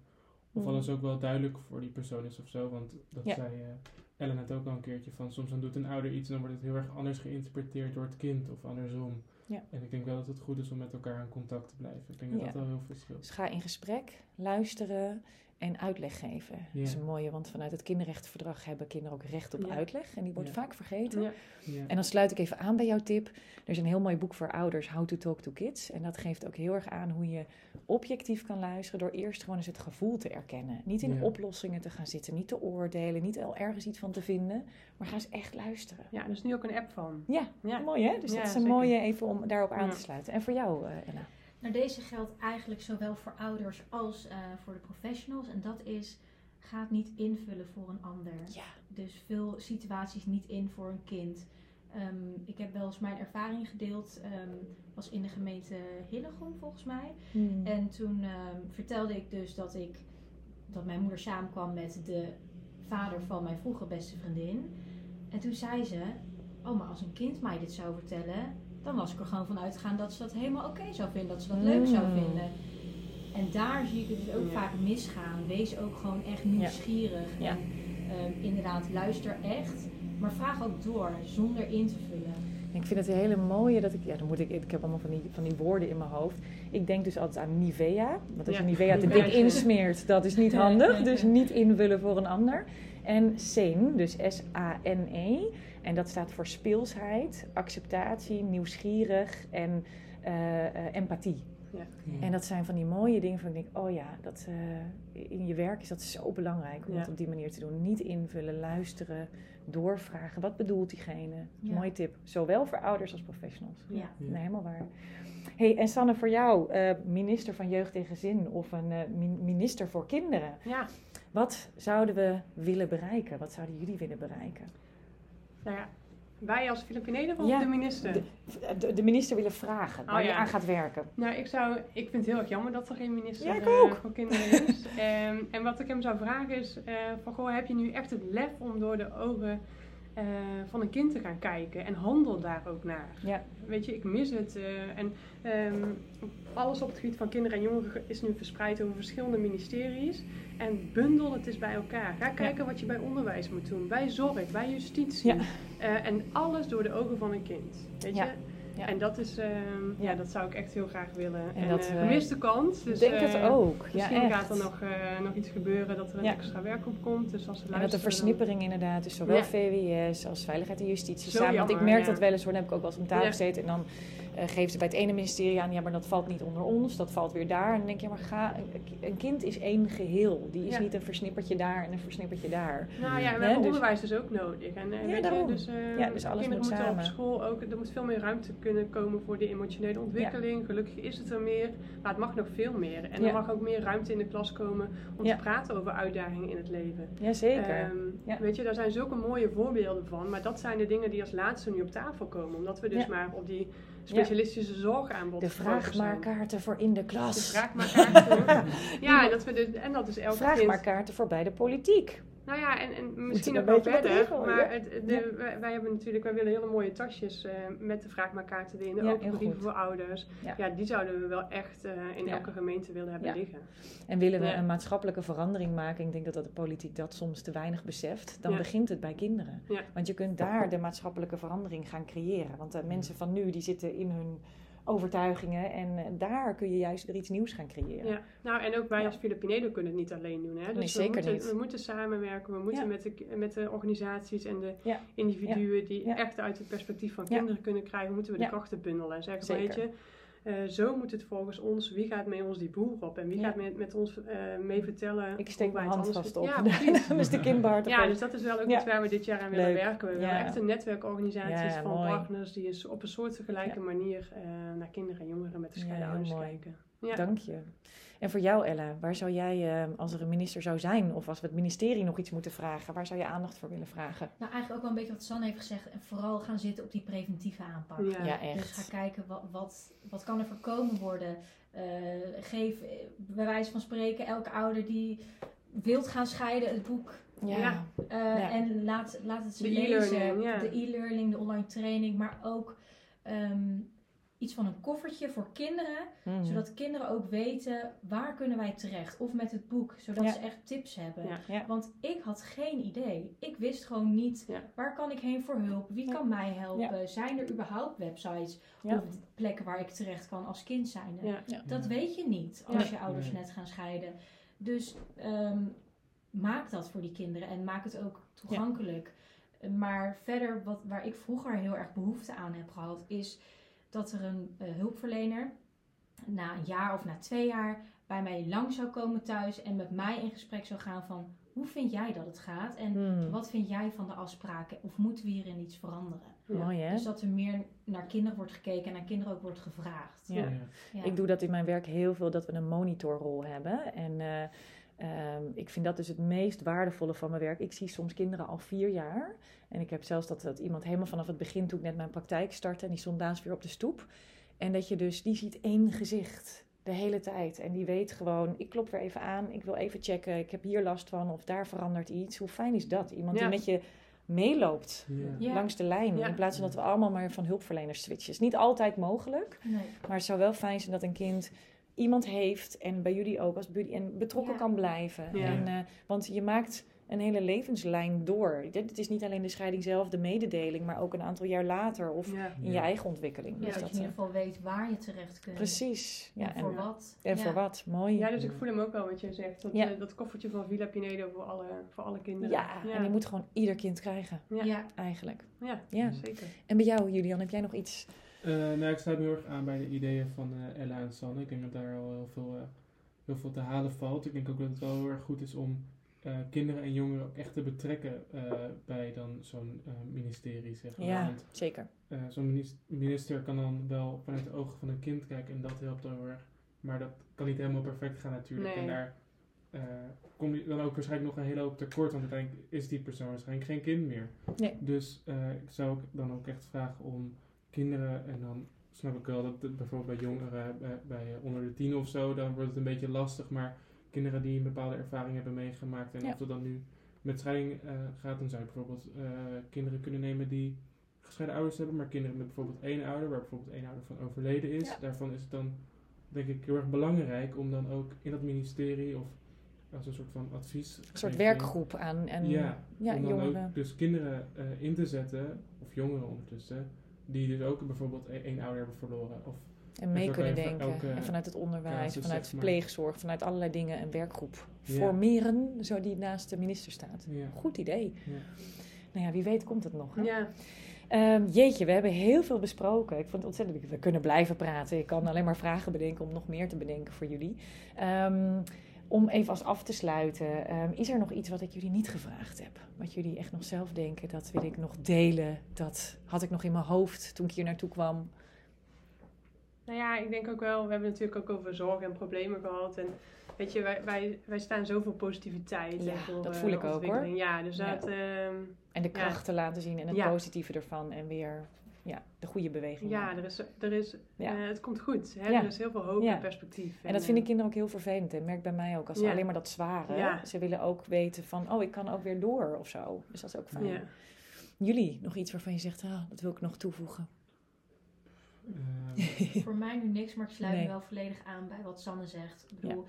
of Mm. alles ook wel duidelijk voor die persoon is of zo. Want dat Ja. zei eh, Ellen net ook al een keertje van. Soms dan doet een ouder iets en dan wordt het heel erg anders geïnterpreteerd door het kind of andersom. Ja. En ik denk wel dat het goed is om met elkaar in contact te blijven. Ik denk dat Ja. dat wel heel veel scheelt. Dus ga in gesprek, luisteren en uitleg geven. Ja. Dat is een mooie, want vanuit het kinderrechtenverdrag hebben kinderen ook recht op Ja. uitleg. En die wordt Ja. vaak vergeten. Ja. Ja. En dan sluit ik even aan bij jouw tip. Er is een heel mooi boek voor ouders, How to Talk to Kids. En dat geeft ook heel erg aan hoe je objectief kan luisteren door eerst gewoon eens het gevoel te erkennen. Niet in oplossingen te gaan zitten, niet te oordelen, niet al ergens iets van te vinden, maar ga eens echt luisteren. ja, er is nu ook een app van. Ja, Ja. mooi hè? Dus Ja, dat is een zeker. mooie even om daarop aan Ja. te sluiten. En voor jou, eh Anna? Nou, deze geldt eigenlijk zowel voor ouders als eh, voor de professionals. En dat is, ga het niet invullen voor een ander. Ja. Dus vul situaties niet in voor een kind. Ehm, ik heb wel eens mijn ervaring gedeeld. ehm was in de gemeente Hillegom volgens mij. En toen ehm, vertelde ik dus dat ik dat mijn moeder samenkwam met de vader van mijn vroege beste vriendin. En toen zei ze: Oh, maar als een kind mij dit zou vertellen, dan was ik er gewoon van uitgegaan dat ze dat helemaal oké zou vinden, dat ze dat leuk zou Mm. vinden. En daar zie ik het dus ook Ja. vaak misgaan. Wees ook gewoon echt nieuwsgierig. Ja. En ehm, inderdaad, luister echt. Maar vraag ook door, zonder in te vullen. Ik vind het een hele mooie dat ik, ja, dan moet ik, ik heb allemaal van die, van die woorden in mijn hoofd. Ik denk dus altijd aan Nivea. Want als je Ja. Nivea te dik is- insmeert, dat is niet handig. Dus niet invullen voor een ander. En SANE, dus S-A-N-E. En dat staat voor speelsheid, acceptatie, nieuwsgierig en eh, eh, empathie. Ja. En dat zijn van die mooie dingen van ik denk, oh ja, dat, eh, in je werk is dat zo belangrijk om Ja. het op die manier te doen. Niet invullen, luisteren, doorvragen. Wat bedoelt diegene? Ja. Mooie tip. Zowel voor ouders als professionals. Ja. Ja. Nee, helemaal waar. hey, en Sanne, voor jou, eh, minister van Jeugd en Gezin of een eh, min- minister voor kinderen. Ja, Wat zouden we willen bereiken? Wat zouden jullie willen bereiken? Nou ja. Wij als Filipineden of Ja, de minister? De, de, de minister willen vragen waar Oh, je ja. aan gaat werken. Nou, ik, zou, ik vind het heel erg jammer dat er geen minister Ja, ik eh, ook. voor kinderen is. Ehm, en wat ik hem zou vragen is: eh, van, goh, heb je nu echt het lef om door de ogen eh, van een kind te gaan kijken en handel daar ook naar? Ja. Weet je, ik mis het. eh, en ehm, alles op het gebied van kinderen en jongeren is nu verspreid over verschillende ministeries. En bundel het eens bij elkaar. Ga kijken wat je bij onderwijs moet doen, bij zorg, bij justitie. Ja. Eh, en alles door de ogen van een kind. Weet Ja. je? Ja. En dat is, ehm, ja. Ja. dat zou ik echt heel graag willen. En En, dat, eh, eh, gemiste kans. Dus, Ik denk het eh, ook. Misschien gaat er nog, nog iets gebeuren dat er een extra werk op komt. Dus als we En dat de versnippering inderdaad, dus zowel. VWS als Veiligheid en Justitie Zo samen. Want ik merk dat wel eens hoor, dan heb ik ook wel eens om tafel gezeten. En dan eh geven ze bij het ene ministerie aan, ja, maar dat valt niet onder ons, dat valt weer daar. En dan denk je, maar ga, een, kind is één geheel. Die is Ja. niet een versnippertje daar en een versnippertje daar. Nou ja, we hebben dus- onderwijs dus ook nodig. En, eh, Ja, weet daarom. Je, dus, eh, Ja, dus alles kinderen moet moeten samen. op school ook, er moet veel meer ruimte kunnen komen voor die emotionele ontwikkeling. Gelukkig is het er meer, maar het mag nog veel meer. En Ja. er mag ook meer ruimte in de klas komen om Ja. te praten over uitdagingen in het leven. Jazeker. Ehm, Ja. Weet je, daar zijn zulke mooie voorbeelden van. Maar dat zijn de dingen die als laatste nu op tafel komen. Omdat we dus Ja. maar op die specialistische zorgaanbod de gefocust zijn. vraagmaarkaarten voor in de De klas. vraagmaarkaarten. ja, en dat, we dus, en dat is elke kind... Vraagmaarkaarten voor bij de politiek. Nou ja, en, en misschien ook een wel verder. Maar het, de, wij, wij hebben natuurlijk, wij willen hele mooie tasjes eh, met de vraagmaarkaarten erin. Ja, ook heel brieven voor ouders. Ja. Ja. die zouden we wel echt eh, in Ja. elke gemeente willen hebben Ja. liggen. En willen we Ja. een maatschappelijke verandering maken, ik denk dat, dat de politiek dat soms te weinig beseft, dan Ja. begint het bij kinderen. Ja. Want je kunt daar de maatschappelijke verandering gaan creëren. Want de mensen van nu die zitten in hun overtuigingen en eh, daar kun je juist er iets nieuws gaan creëren. Ja. Nou, en ook wij Ja. als Filipinedo kunnen het niet alleen doen. Hè? Dus Nee, we, zeker moeten, niet. we moeten samenwerken. We moeten Ja. met, de, met de organisaties en de Ja. individuen die echt uit het perspectief van kinderen kunnen krijgen, moeten we de krachten bundelen. En zeggen weet je, eh, zo moet het volgens ons, wie gaat met ons die boer op? En wie Ja. gaat met, met ons eh, mee vertellen Ik steek mijn het hand vast op. Ja, precies. is de kindbaard. Ja, dus dat is wel ook Ja. iets waar we dit jaar aan willen Leuk. werken. We willen echt een netwerkorganisaties van mooi. partners die eens op een soortgelijke manier eh, naar kinderen en jongeren met heel ouders kijken. Dank je. En voor jou, Ella, waar zou jij, eh, als er een minister zou zijn, of als we het ministerie nog iets moeten vragen, waar zou je aandacht voor willen vragen? Nou, eigenlijk ook wel een beetje wat San heeft gezegd. En vooral gaan zitten op die preventieve aanpak. Ja. Ja, Dus echt. ga kijken wat, wat, wat kan er voorkomen worden. Eh, geef eh, bij wijze van spreken elke ouder die wilt gaan scheiden het boek. Ja, Ja. eh, Ja. En laat, laat het ze De lezen. De e-learning, de online training. Maar ook ehm, iets van een koffertje voor kinderen. Mhm. Zodat kinderen ook weten waar kunnen wij terecht. Of met het boek, zodat Ja. ze echt tips hebben. Ja. Ja. Want ik had geen idee. Ik wist gewoon niet Ja. waar kan ik heen voor hulp. Wie Ja. kan mij helpen? Zijn er überhaupt websites Ja. of plekken waar ik terecht kan als kind zijnde? Ja. Dat Ja. weet je niet als je ouders net gaan scheiden. Dus ehm, maak dat voor die kinderen en maak het ook toegankelijk. Maar verder, wat, waar ik vroeger heel erg behoefte aan heb gehad, is dat er een eh, hulpverlener na een jaar of na twee jaar bij mij lang zou komen thuis en met mij in gesprek zou gaan van hoe vind jij dat het gaat en Mhm. wat vind jij van de afspraken of moeten we hierin iets veranderen? Ja. Mooi hè? Dus dat er meer naar kinderen wordt gekeken en naar kinderen ook wordt gevraagd. Ja. Ja. Ik doe dat in mijn werk heel veel, dat we een monitorrol hebben. En eh, ehm, ik vind dat dus het meest waardevolle van mijn werk. Ik zie soms kinderen al vier jaar. En ik heb zelfs dat, dat iemand helemaal vanaf het begin, toen ik net mijn praktijk startte, en die stond weer op de stoep. En dat je dus, die ziet één gezicht de hele tijd. En die weet gewoon, ik klop weer even aan, ik wil even checken, ik heb hier last van of daar verandert iets. Hoe fijn is dat? Iemand Ja. die met je meeloopt. Ja. langs de lijn. Ja. In plaats van dat we allemaal maar van hulpverleners switchen. is niet altijd mogelijk. Nee. Maar het zou wel fijn zijn dat een kind iemand heeft en bij jullie ook als buddy en betrokken Ja. kan blijven. Ja. En, eh, want je maakt een hele levenslijn door. Dit het is niet alleen de scheiding zelf, de mededeling, maar ook een aantal jaar later of Ja. in je eigen ontwikkeling. Ja, Dus dat dat, je in eh, ieder geval weet waar je terecht kunt. precies. Ja, en voor en, wat. en Ja. voor wat? Mooi. Ja, dus ik voel hem ook wel wat jij zegt. Dat, Ja. eh, dat koffertje van Villa Pinedo voor alle, voor alle kinderen. Ja, en die moet gewoon ieder kind krijgen, Ja. Ja. eigenlijk. Ja, Ja. zeker. En bij jou, Julian, heb jij nog iets? Eh, nou, ik sluit me heel erg aan bij de ideeën van eh, Ella en Sanne. Ik denk dat daar al heel veel, eh, heel veel te halen valt. Ik denk ook dat het wel heel erg goed is om eh, kinderen en jongeren ook echt te betrekken eh, bij dan zo'n eh, ministerie, zeg maar. Ja, Want zeker. eh, zo'n minis- minister kan dan wel vanuit de ogen van een kind kijken en dat helpt heel erg. Maar dat kan niet helemaal perfect gaan natuurlijk. Nee. En daar eh, kom je dan ook waarschijnlijk nog een hele hoop tekort, want uiteindelijk is die persoon waarschijnlijk geen kind meer. Nee. Dus eh, ik zou ook dan ook echt vragen om kinderen, en dan snap ik wel dat het bijvoorbeeld bij jongeren, bij, bij eh, onder de tien of zo, dan wordt het een beetje lastig, maar kinderen die een bepaalde ervaring hebben meegemaakt en Ja. of dat dan nu met scheiding eh, gaat, dan zou je bijvoorbeeld eh, kinderen kunnen nemen die gescheiden ouders hebben, maar kinderen met bijvoorbeeld één ouder, waar bijvoorbeeld één ouder van overleden is. Ja. Daarvan is het dan denk ik heel erg belangrijk om dan ook in dat ministerie of als een soort van advies. Een soort werkgroep aan en Ja, ja, om dan jongeren. ook dus kinderen in te zetten, of jongeren ondertussen, die dus ook bijvoorbeeld e- één ouder hebben verloren. Of, En mee zo kunnen denken. elke en vanuit het onderwijs, vanuit zeg maar. verpleegzorg, vanuit allerlei dingen een werkgroep Ja. formeren, zo die naast de minister staat. ja, Goed idee. ja. Nou ja, wie weet komt het nog. Hè? Ja, Ehm, jeetje, we hebben heel veel besproken. Ik vond het ontzettend leuk. We kunnen blijven praten. Ik kan alleen maar vragen bedenken om nog meer te bedenken voor jullie. Ehm, om even als af te sluiten, ehm, is er nog iets wat ik jullie niet gevraagd heb? Wat jullie echt nog zelf denken, dat wil ik nog delen. Dat had ik nog in mijn hoofd toen ik hier naartoe kwam. nou ja, ik denk ook wel, we hebben natuurlijk ook over zorgen en problemen gehad. En weet je, wij, wij, wij staan zoveel positiviteit. Ja, voor, dat eh, voel ik ook, hoor. Ja, dus Ja. dat, ehm, En de Ja. krachten laten zien en het positieve ervan. En weer ja, de goede beweging. ja, maken. er is, er is, Ja. eh, het komt goed. Hè? Ja. Er is heel veel hoop Ja. en perspectief. En dat vinden eh, kinderen ook heel vervelend. En merk bij mij ook, als ze alleen maar dat zware. Ja. Ze willen ook weten van, oh, ik kan ook weer door of zo. Dus dat is ook fijn. ja. Jullie, nog iets waarvan je zegt, ah, dat wil ik nog toevoegen. Eh, Voor mij nu niks, maar ik sluit Nee. me wel volledig aan bij wat Sanne zegt. Ik bedoel,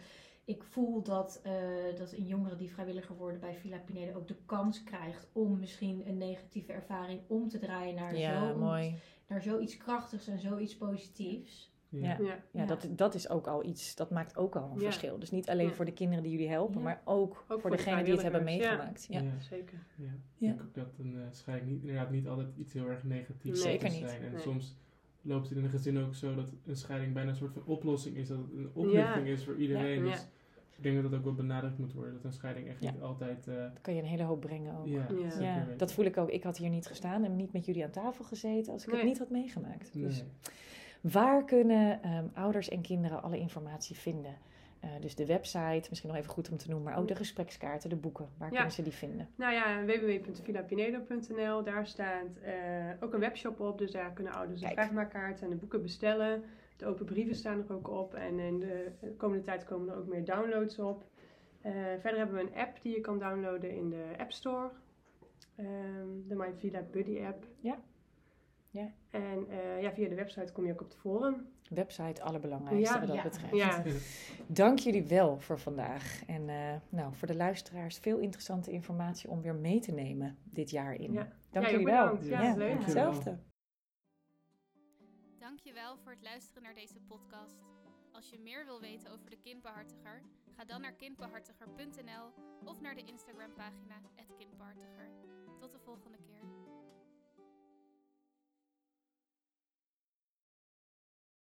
ik voel dat, eh, dat een jongere die vrijwilliger wordt bij Villa Pinedo ook de kans krijgt om misschien een negatieve ervaring om te draaien naar, ja, zo, mooi. naar zoiets krachtigs en zoiets positiefs. ja. Ja. Ja. Dat, dat is ook al iets, dat maakt ook al een Ja. verschil. Dus niet alleen Ja. voor de kinderen die jullie helpen, Ja. maar ook, voor, voor de degenen die het hebben meegemaakt. Ja. Ja. zeker. Ja. Ja. Ik denk ook dat een eh, scheiding niet, inderdaad niet altijd iets heel erg negatiefs Nee. Zeker moet niet. zijn. En Nee. soms loopt het in een gezin ook zo dat een scheiding bijna een soort van oplossing is. Dat het een oplichting is voor iedereen. Ja. Dus ik denk dat dat ook wel benadrukt moet worden. Dat een scheiding echt Ja. niet altijd... eh, Dan kan je een hele hoop brengen ook. ja, Ja. dat voel ik ook. Ik had hier niet gestaan en niet met jullie aan tafel gezeten als ik het niet had meegemaakt. Nee. Dus waar kunnen ehm, ouders en kinderen alle informatie vinden? Eh, dus de website, misschien nog even goed om te noemen, maar ook de gesprekskaarten, de boeken. Waar Ja. kunnen ze die vinden? Nou ja, www.villapinedo.nl. Daar staat eh, ook een webshop op. Dus daar kunnen ouders de vraagmaakkaarten en de boeken bestellen. De open brieven staan er ook op. En in de komende tijd komen er ook meer downloads op. Eh, verder hebben we een app die je kan downloaden in de App Store. Ehm, de My Villa Buddy app. Ja. En eh, ja, via de website kom je ook op de forum. Website, allerbelangrijkste Ja, wat dat ja. betreft. Ja, Dank jullie wel voor vandaag. En eh, nou, voor de luisteraars veel interessante informatie om weer mee te nemen dit jaar in. Ja. Dank Ja, jullie wel. Ja, Ja, leuk. Ja. hetzelfde. Dankjewel voor het luisteren naar deze podcast. Als je meer wil weten over de kindbehartiger, ga dan naar kindbehartiger.nl of naar de Instagram pagina @kindbehartiger. Tot de volgende keer.